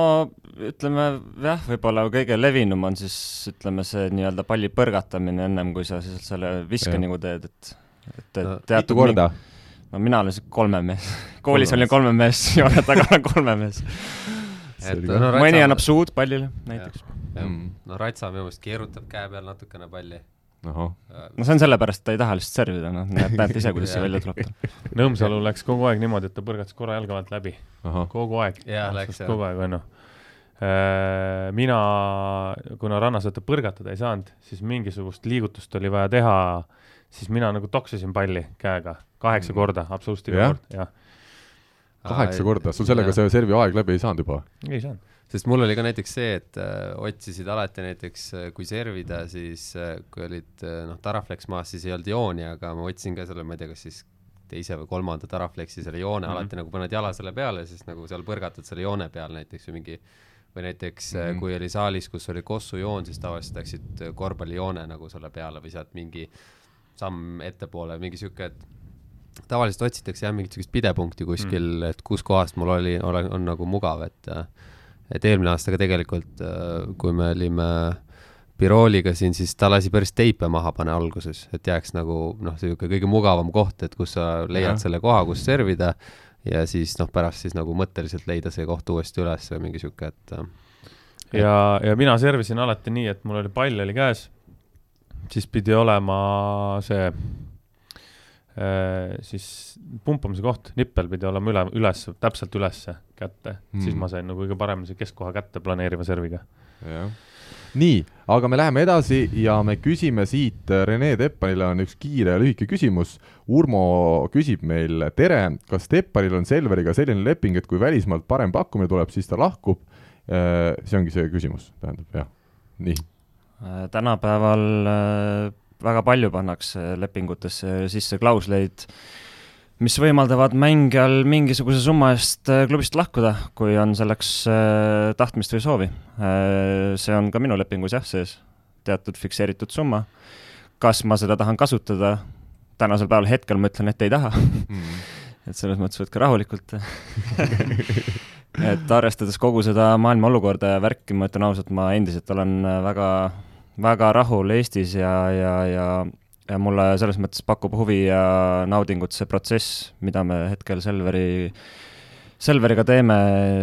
ütleme jah, võib-olla kõige levinum on siis ütleme see nii-öelda palli põrgatamine ennem kui sa siis selle viske nagu teed, et, et, et teatud korda? no mina olen kolmemees koolis olin kolmemees, joone taga olen kolmemees. No, mõni annab suud pallile näiteks. Mm. no Ratsa minu meelest keerutab käe peal natukene palli no see on sellepärast, ta ei taha lihtsalt servida, noh, näed, näete ise, kuidas see välja tuleb. Nõmsalu läks kogu aeg niimoodi, et ta põrgatas korra jalga vahelt läbi. kogu aeg. jah. kogu aeg, on ju. Äh, mina, kuna rannas vaata põrgatada ei saanud, siis mingisugust liigutust oli vaja teha, siis mina nagu toksasin palli käega kaheksa mm. korda, absoluutselt iga kord, jah. kaheksa korda, sul sellega see servi aeg läbi ei saanud juba? ei saanud sest mul oli ka näiteks see, et äh, otsisid alati näiteks, äh, kui servida, siis äh, kui olid äh, noh, Taraflex maas, siis ei olnud jooni, aga ma otsin ka selle, ma ei tea, kas siis teise või kolmanda Taraflexi selle joone mm. -hmm. alati nagu paned jala selle peale, siis nagu seal põrgatad selle joone peal näiteks või mingi või näiteks mm. -hmm. kui oli saalis, kus oli kossujoon, siis tavaliselt läksid korvpallijoone nagu selle peale või sealt mingi samm ettepoole, mingi sihuke, et tavaliselt otsitakse jah, mingit sihukest pidepunkti kuskil mm., et kus kohast mul oli, olen, on nagu mugav, et et eelmine aasta ka tegelikult, kui me olime Birooliga siin, siis ta lasi päris teipe maha panna alguses, et jääks nagu noh, sihuke kõige mugavam koht, et kus sa leiad Jah. selle koha, kus servida. Ja siis noh, pärast siis nagu mõtteliselt leida see koht uuesti üles või mingi sihuke, et ja, ja mina servisin alati nii, et mul oli pall oli käes, siis pidi olema see äh, siis pumpamise koht, nippel pidi olema üle, üles, täpselt ülesse kätte mm., siis ma sain nagu kõige paremini see keskkoha kätte planeeriva serviga. nii, aga me läheme edasi ja me küsime siit, Rene Teppanile on üks kiire ja lühike küsimus. Urmo küsib meil, tere, kas Teppanil on Selveriga selline leping, et kui välismaalt parem pakkumine tuleb, siis ta lahkub? see ongi see küsimus, tähendab jah, nii. Äh, tänapäeval äh, väga palju pannakse lepingutesse sisse klausleid, mis võimaldavad mängijal mingisuguse summa eest äh, klubist lahkuda, kui on selleks äh, tahtmist või soovi. see on ka minu lepingus jah sees, teatud fikseeritud summa. kas ma seda tahan kasutada? tänasel päeval hetkel ma ütlen, et ei taha. et selles mõttes võtke rahulikult et arvestades kogu seda maailma olukorda ja värki, ma ütlen ausalt, ma endiselt olen väga, väga rahul Eestis ja, ja, ja ja mulle selles mõttes pakub huvi ja naudingut see protsess, mida me hetkel Selveri, Selveriga teeme,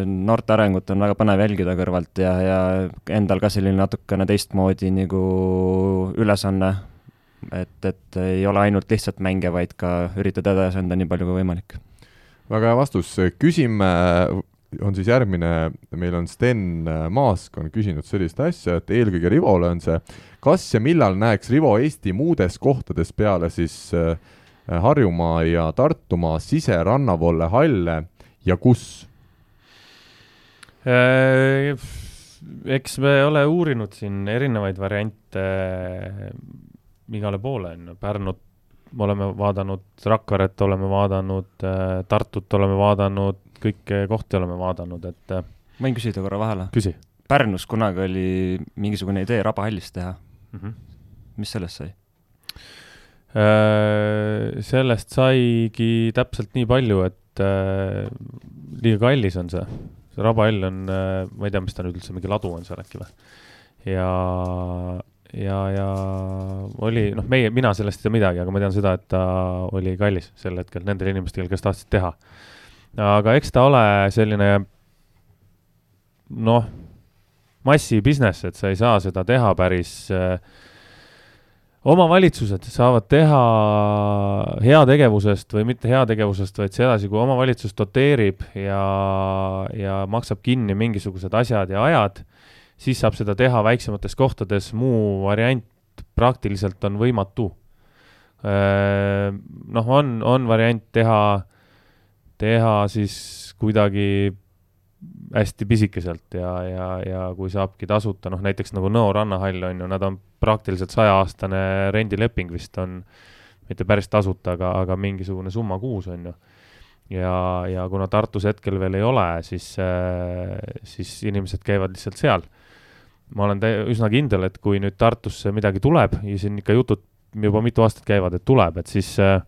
noorte arengut on väga põnev jälgida kõrvalt ja, ja endal ka selline natukene teistmoodi nagu ülesanne, et, et ei ole ainult lihtsalt mänge, vaid ka üritada edasi anda nii palju kui võimalik. Väga hea vastus, küsime, on siis järgmine, meil on Sten Maask on küsinud sellist asja, et eelkõige Rivole on see, kas ja millal näeks Rivo Eesti muudes kohtades peale siis äh, Harjumaa ja Tartumaa siserannavolle halle ja kus? Äh, eks me ole uurinud siin erinevaid variante äh, igale poole, on ju, Pärnut me oleme vaadanud, Rakveret oleme vaadanud, Tartut oleme vaadanud, kõiki kohti oleme vaadanud, et äh, võin küsida korra vahele? küsi Pärnus kunagi oli mingisugune idee Rabahallis teha, mm. -hmm. mis sellest sai? Äh, sellest saigi täpselt nii palju, et äh, liiga kallis on see. see rabahall on, ma ei tea, mis ta nüüd üldse, mingi ladu on seal äkki või? ja, ja, ja oli, noh, meie, mina sellest ei tea midagi, aga ma tean seda, et ta oli kallis sel hetkel nendele inimestele, kes tahtsid teha. Aga eks ta ole selline noh, massi business, et sa ei saa seda teha päris äh, omavalitsused saavad teha heategevusest või mitte heategevusest, vaid sedasi, kui omavalitsus doteerib ja, ja maksab kinni mingisugused asjad ja ajad, siis saab seda teha väiksemates kohtades, muu variant praktiliselt on võimatu. noh, on, on variant teha, teha siis kuidagi hästi pisikeselt ja, ja, ja kui saabki tasuta, noh näiteks nagu Nõo rannahall on ju, nad on praktiliselt sajaaastane rendileping vist on, mitte päris tasuta, aga, aga mingisugune summa kuus on ju. ja, ja kuna Tartus hetkel veel ei ole, siis, siis inimesed käivad lihtsalt seal. ma olen üsna kindel, et kui nüüd Tartusse midagi tuleb ja siin ikka jutud juba mitu aastat käivad, et tuleb, et siis äh,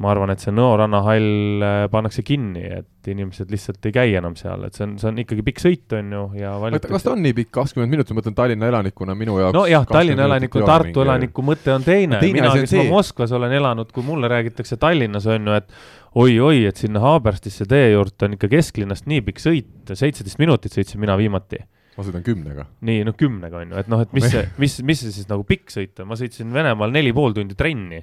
ma arvan, et see Nõo rannahall äh, pannakse kinni, et inimesed lihtsalt ei käi enam seal, et see on, see on ikkagi pikk sõit, on ju, ja oota, kas ta on nii pikk, kakskümmend minutit, ma mõtlen Tallinna elanikuna minu jaoks nojah, 20 Tallinna elaniku Tartu elaniku mõte on teine, Teine mina, kes ma see- Moskvas olen elanud, kui mulle räägitakse Tallinnas on ju, et oi-oi, et sinna Haaberstisse tee juurde on ikka kesklinnast nii pikk sõit, seitseteist minutit sõitsin mina viimati. Ma sõidan kümnega. nii, noh kümnega on ju, et noh, et mis see, mis, mis see siis nagu pikk sõit on, ma sõitsin Venemaal neli pool tundi trenni,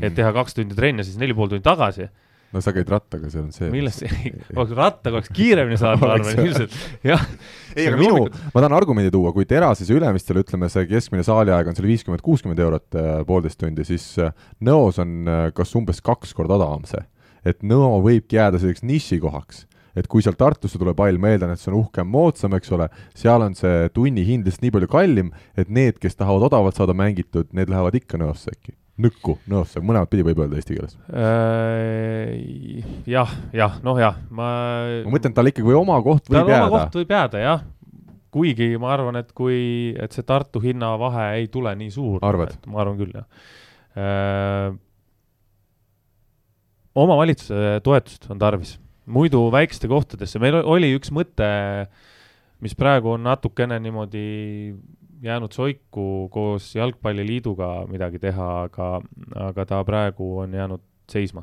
et teha kaks tundi trenni, siis neli pool tundi tagasi. no sa käid rattaga, see on see. millest see, oleks rattaga oleks kiiremini saanud, ma arvan, ilmselt, jah. ei, aga minu, ma tahan argumendi tuua, kui Terases ja Ülemistel ütleme, see keskmine saaliaeg on seal viiskümmend, kuuskümmend eurot äh, poolteist tundi, siis äh, Nõos on äh, kas umbes kaks korda odavam see. et Nõo võibki jääda selliseks nišikohaks. Et kui sealt Tartusse tuleb hall, ma eeldan, et see on uhkem, moodsam, eks ole, seal on see tunnihind lihtsalt nii palju kallim, et need, kes tahavad odavalt saada mängitud, need lähevad ikka Nõosse äkki. nõkku, nõosse, mõlemat pidi võib öelda eesti keeles. Äh, jah, jah, noh jah, ma. ma mõtlen, tal ikkagi või oma koht võib jääda. oma koht võib jääda, jah. kuigi ma arvan, et kui, et see Tartu hinnavahe ei tule nii suur. ma arvan küll, jah. omavalitsuse toetust on tarvis, muidu väikeste kohtadesse, meil oli üks mõte, mis praegu on natukene niimoodi jäänud soiku koos Jalgpalliliiduga midagi teha, aga, aga ta praegu on jäänud seisma.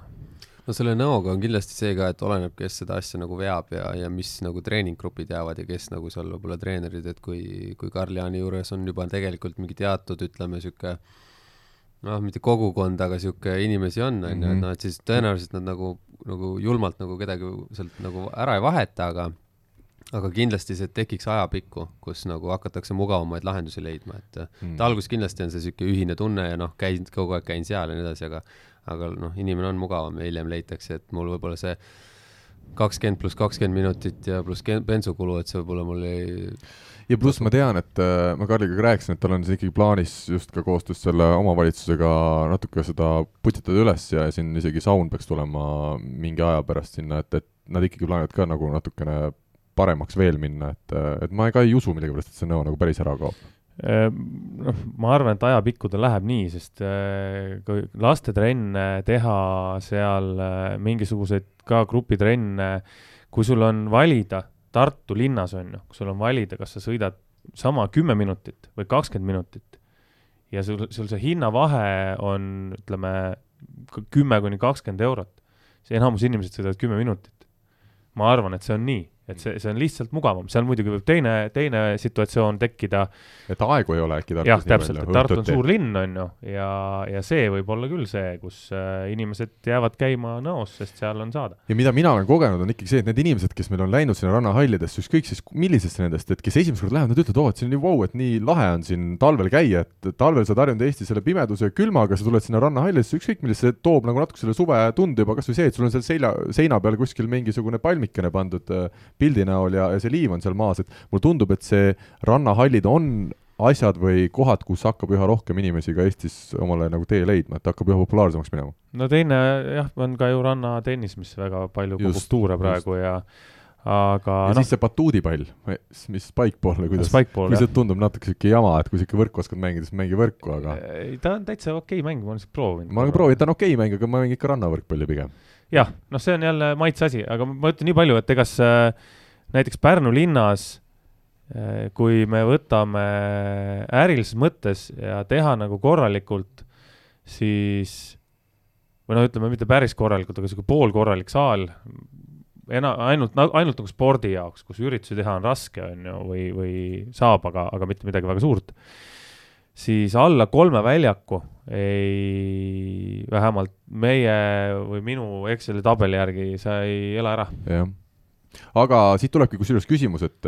no selle näoga on kindlasti see ka, et oleneb, kes seda asja nagu veab ja, ja mis nagu treeninggrupid jäävad ja kes nagu seal võib-olla treenerid, et kui, kui Karl-Jaani juures on juba tegelikult mingi teatud, ütleme, sihuke noh, mitte kogukond, aga sihuke inimesi on, on ju, et mhm. noh, et siis tõenäoliselt nad nagu, nagu julmalt nagu kedagi sealt nagu ära ei vaheta, aga aga kindlasti see tekiks ajapikku, kus nagu hakatakse mugavamaid lahendusi leidma, et mm. alguses kindlasti on see niisugune ühine tunne ja noh, käin kogu aeg käin seal ja nii edasi, aga aga noh, inimene on mugavam ja hiljem leitakse, et mul võib-olla see kakskümmend pluss kakskümmend minutit ja pluss bensukulu, et see võib-olla mul ei ja pluss ma tean, et äh, ma Karliga ka rääkisin, et tal on ikkagi plaanis just ka koostöös selle omavalitsusega natuke seda putitada üles ja siin isegi saun peaks tulema mingi aja pärast sinna, et, et nad ikkagi plaanivad ka nagu natukene paremaks veel minna, et, et ma ka ei usu millegipärast, et see nõo nagu päris ära kaob. Ehm, noh, ma arvan, et ajapikku ta läheb nii, sest äh, kui lastetrenne teha seal äh, mingisuguseid ka grupitrenne, kui sul on valida Tartu linnas on ju, kui sul on valida, kas sa sõidad sama kümme minutit või kakskümmend minutit ja sul, sul see hinnavahe on, ütleme, kümme kuni kakskümmend eurot, siis enamus inimesed sõidavad kümme minutit. ma arvan, et see on nii et see, see on lihtsalt mugavam, seal muidugi võib teine, teine situatsioon tekkida. et aegu ei ole äkki Tartus jah, täpselt, et Tartu on suur linn, on ju, ja, ja see võib olla küll see, kus äh, inimesed jäävad käima nõos, sest seal on saada. ja mida mina olen kogenud, on ikkagi see, et need inimesed, kes meil on läinud sinna rannahallidesse, ükskõik siis millisesse nendest, et kes esimest korda lähevad, nad ütlevad, oo, et siin on nii vau, et nii lahe on siin talvel käia, et talvel saad harjunud Eestis selle pimeduse ja külmaga, sa tuled sinna rannahallidesse, ükskõik millesse, see toob nagu natuke selle suve tunde juba, kas või see, et sul on seal selja, seina peal kuskil mingisugune palmikene pandud äh, pildi näol ja, ja see liiv on seal maas, et mulle tundub, et see rannahallid on asjad või kohad, kus hakkab üha rohkem inimesi ka Eestis omale nagu tee leidma, et hakkab üha populaarsemaks minema. no teine jah, on ka ju rannatennis, mis väga palju kogub tuure praegu just. ja aga ja no, siis see batuudipall, mis spikeball või kuidas, kui see tundub natuke sihuke jama, et kui ikka võrku oskad mängida, siis mängi võrku, aga ta on täitsa okei okay mäng, ma olen lihtsalt proovinud. ma olen proovinud, ta on okei okay mäng, aga ma mängin ikka rannavõrkpalli pigem. Jah, noh, see on jälle maitse asi, aga ma ütlen nii palju, et ega see näiteks Pärnu linnas, eh, kui me võtame ärilises mõttes ja teha nagu korralikult, siis või noh, ütleme mitte päris korralikult, aga niisugune poolkorralik saal, ena-, ainult, ainult nagu spordi jaoks, kus üritusi teha on raske, on ju, või, või saab, aga, aga mitte midagi väga suurt, siis alla kolme väljaku ei, vähemalt meie või minu Exceli tabeli järgi sa ei ela ära. jah aga siit tulebki kusjuures küsimus, et,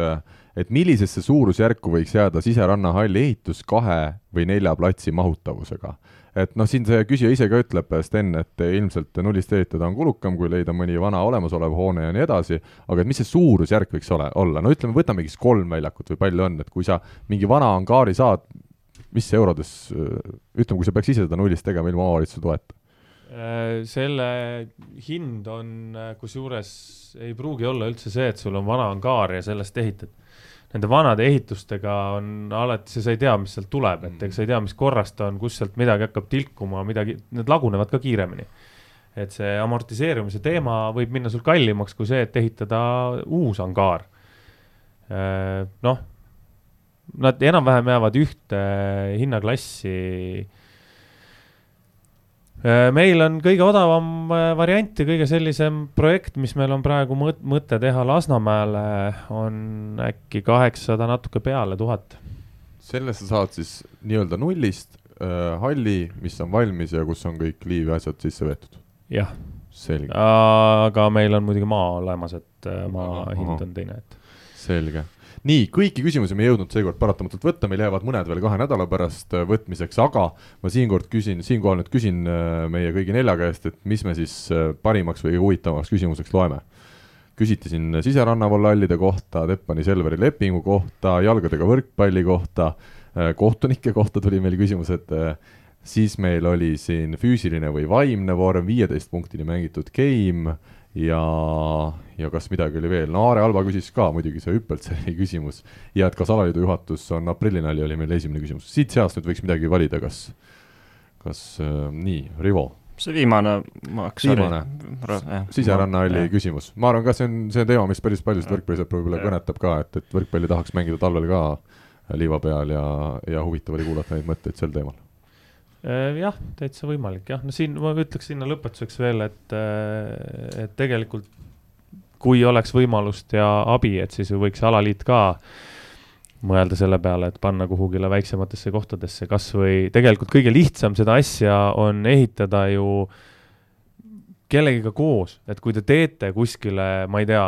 et millisesse suurusjärku võiks jääda siserannahalli ehitus kahe või nelja platsi mahutavusega? et noh, siin see küsija ise ka ütleb, Sten, et ilmselt nullist ehitada on kulukam, kui leida mõni vana olemasolev hoone ja nii edasi, aga et mis see suurusjärk võiks ole, olla, no ütleme, võtamegi siis kolm väljakut või palju on, et kui sa mingi vana angaari saad, mis eurodes, ütleme, kui sa peaks ise seda nullist tegema ilma omavalitsuse toeta? Äh, selle hind on, äh, kusjuures ei pruugi olla üldse see, et sul on vana angaar ja sellest ehitad. Nende vanade ehitustega on alati see, sa ei tea, mis sealt tuleb, et ega sa ei tea, mis korras ta on, kus sealt midagi hakkab tilkuma, midagi, need lagunevad ka kiiremini. et see amortiseerumise teema võib minna sul kallimaks kui see, et ehitada uus angaar. Äh, noh, nad enam-vähem jäävad ühte hinnaklassi Äh, meil on kõige odavam äh, variant ja kõige sellisem projekt, mis meil on praegu mõte teha Lasnamäele, on äkki kaheksasada natuke peale tuhat. selle sa saad siis nii-öelda nullist äh, halli, mis on valmis ja kus on kõik liiv ja asjad sisse veetud? jah. selge. aga meil on muidugi maa olemas, et äh, maa hind on teine, et. selge nii, kõiki küsimusi me ei jõudnud seekord paratamatult võtta, meil jäävad mõned veel kahe nädala pärast äh, võtmiseks, aga ma siinkord küsin, siinkohal nüüd küsin äh, meie kõigi nelja käest, et mis me siis äh, parimaks või huvitavamaks küsimuseks loeme. küsiti siin siserannavallallide kohta, Teppani Selveri lepingu kohta, jalgadega võrkpalli kohta, kohtunike kohta tuli meil küsimus, et siis meil oli siin füüsiline või vaimne vorm, viieteist punktini mängitud game ja, ja kas midagi oli veel, no Aare Alba küsis ka muidugi see hüppeltseeri küsimus. Ja et kas alaliidu juhatus on aprillinali, oli meil esimene küsimus, siit-seast nüüd võiks midagi valida, kas, kas äh, nii, Rivo? see viimane maks viimane. siseranna oli ja. küsimus, ma arvan ka see on, see on teema, mis päris paljusid võrkpallisõpru võib-olla kõnetab ka, et, et võrkpalli tahaks mängida talvel ka liiva peal ja, ja huvitav oli kuulata neid mõtteid sel teemal jah, täitsa võimalik jah, no siin ma ütleks sinna lõpetuseks veel, et, äh, et tegelikult kui oleks võimalust ja abi, et siis võiks alaliit ka mõelda selle peale, et panna kuhugile väiksematesse kohtadesse, kasvõi tegelikult kõige lihtsam seda asja on ehitada ju kellegiga koos, et kui te teete kuskile, ma ei tea,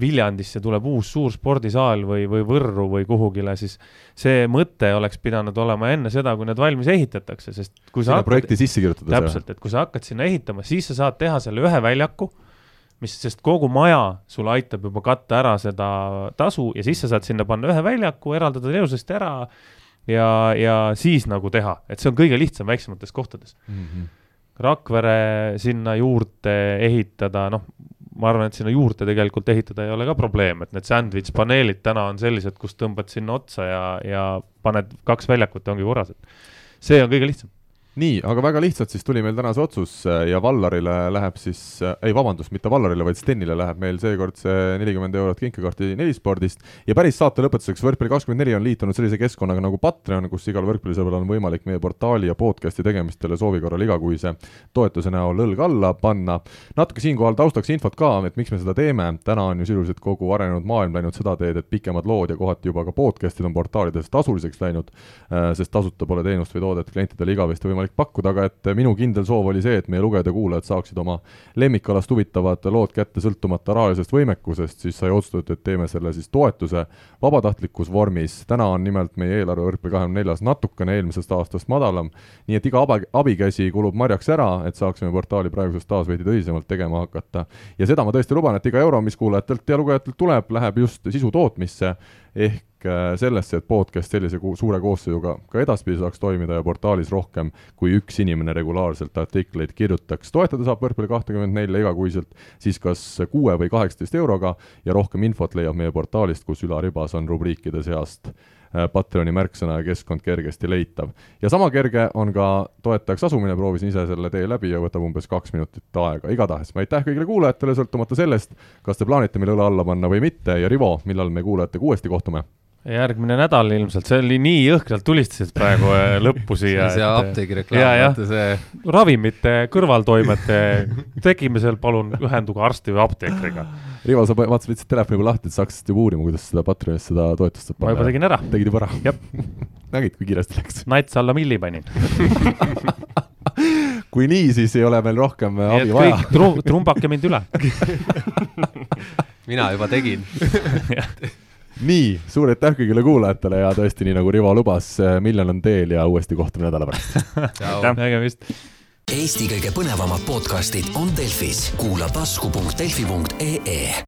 Viljandisse tuleb uus suur spordisaal või, või Võrru või kuhugile, siis see mõte oleks pidanud olema enne seda, kui need valmis ehitatakse, sest kui sa hakkad, projekti sisse kirjutada. täpselt, et kui sa hakkad sinna ehitama, siis sa saad teha selle ühe väljaku, mis, sest kogu maja sulle aitab juba katta ära seda tasu ja siis sa saad sinna panna ühe väljaku, eraldada ilusasti ära ja, ja siis nagu teha, et see on kõige lihtsam väiksemates kohtades mm. -hmm. Rakvere sinna juurde ehitada, noh, ma arvan, et sinna juurde tegelikult ehitada ei ole ka probleem, et need sandwich paneelid täna on sellised, kus tõmbad sinna otsa ja, ja paned kaks väljakut ja ongi korras, et see on kõige lihtsam nii, aga väga lihtsalt siis tuli meil täna see otsus äh, ja Vallarile läheb siis, äh, ei vabandust, mitte Vallarile, vaid Stenile läheb meil seekord see nelikümmend eurot kinkekaarti Nelispordist ja päris saate lõpetuseks, Võrkpalli kakskümmend neli on liitunud sellise keskkonnaga nagu Patreon, kus igal võrkpallisõbral on võimalik meie portaali ja podcast'i tegemistele soovi korral igakuise toetuse näol õlg alla panna. natuke siinkohal taustaks infot ka, et miks me seda teeme, täna on ju sisuliselt kogu arenenud maailm läinud seda teed, et pikemad lood ja kohati juba ka podcast'id on portaalides tasuliseks läinud, äh, sest tasuta pole teenust või toodet klientidele igavesti võimalik võimalik pakkuda, aga et minu kindel soov oli see, et meie lugejad ja kuulajad saaksid oma lemmikalast huvitavad lood kätte sõltumata rahalisest võimekusest, siis sai otsustatud, et teeme selle siis toetuse vabatahtlikus vormis. täna on nimelt meie eelarve võrkpalli kahekümne neljas natukene eelmisest aastast madalam, nii et iga aba, abikäsi kulub marjaks ära, et saaksime portaali praegusest taas veidi tõsisemalt tegema hakata. ja seda ma tõesti luban, et iga euro, mis kuulajatelt ja lugejatelt tuleb, läheb just sisu tootmisse ehk äh, sellesse, et podcast sellise suure koosseisuga ka edaspidi saaks toimida ja portaalis rohkem kui üks inimene regulaarselt artikleid kirjutaks. toetada saab Võrkpalli kahtekümmet nelja igakuiselt siis kas kuue või kaheksateist euroga ja rohkem infot leiab meie portaalist, kus ülaribas on rubriikide seast Äh, Patreoni märksõna ja keskkond kergesti leitav. ja sama kerge on ka toetajaks asumine, proovisin ise selle tee läbi ja võtab umbes kaks minutit aega, igatahes aitäh kõigile kuulajatele, sõltumata sellest, kas te plaanite meile õla alla panna või mitte ja Rivo, millal me kuulajatega uuesti kohtume? Järgmine nädal ilmselt, see oli nii jõhkralt tulistasid praegu äh, lõppu siia. see apteegireklaam, vaata see. ravimite kõrvaltoimete tegimisel palun ühenduge arsti või apteekriga Rivo, sa vaatasid lihtsalt telefoni peal lahti, et saaksid juba uurima, kuidas seda Patreonis seda toetust saab panna. ma juba tegin ära. tegid juba ära? jah nägid, kui kiiresti läks? nats alla milli panin kui nii, siis ei ole meil rohkem nii abi vaja. tru-, trumbake mind üle mina juba tegin nii, suur aitäh kõigile kuulajatele ja tõesti, nii nagu Rivo lubas, miljon on teel ja uuesti kohtume nädala pärast. nägemist Eesti kõige põnevamad podcastid on Delfis, kuula tasku.delfi.ee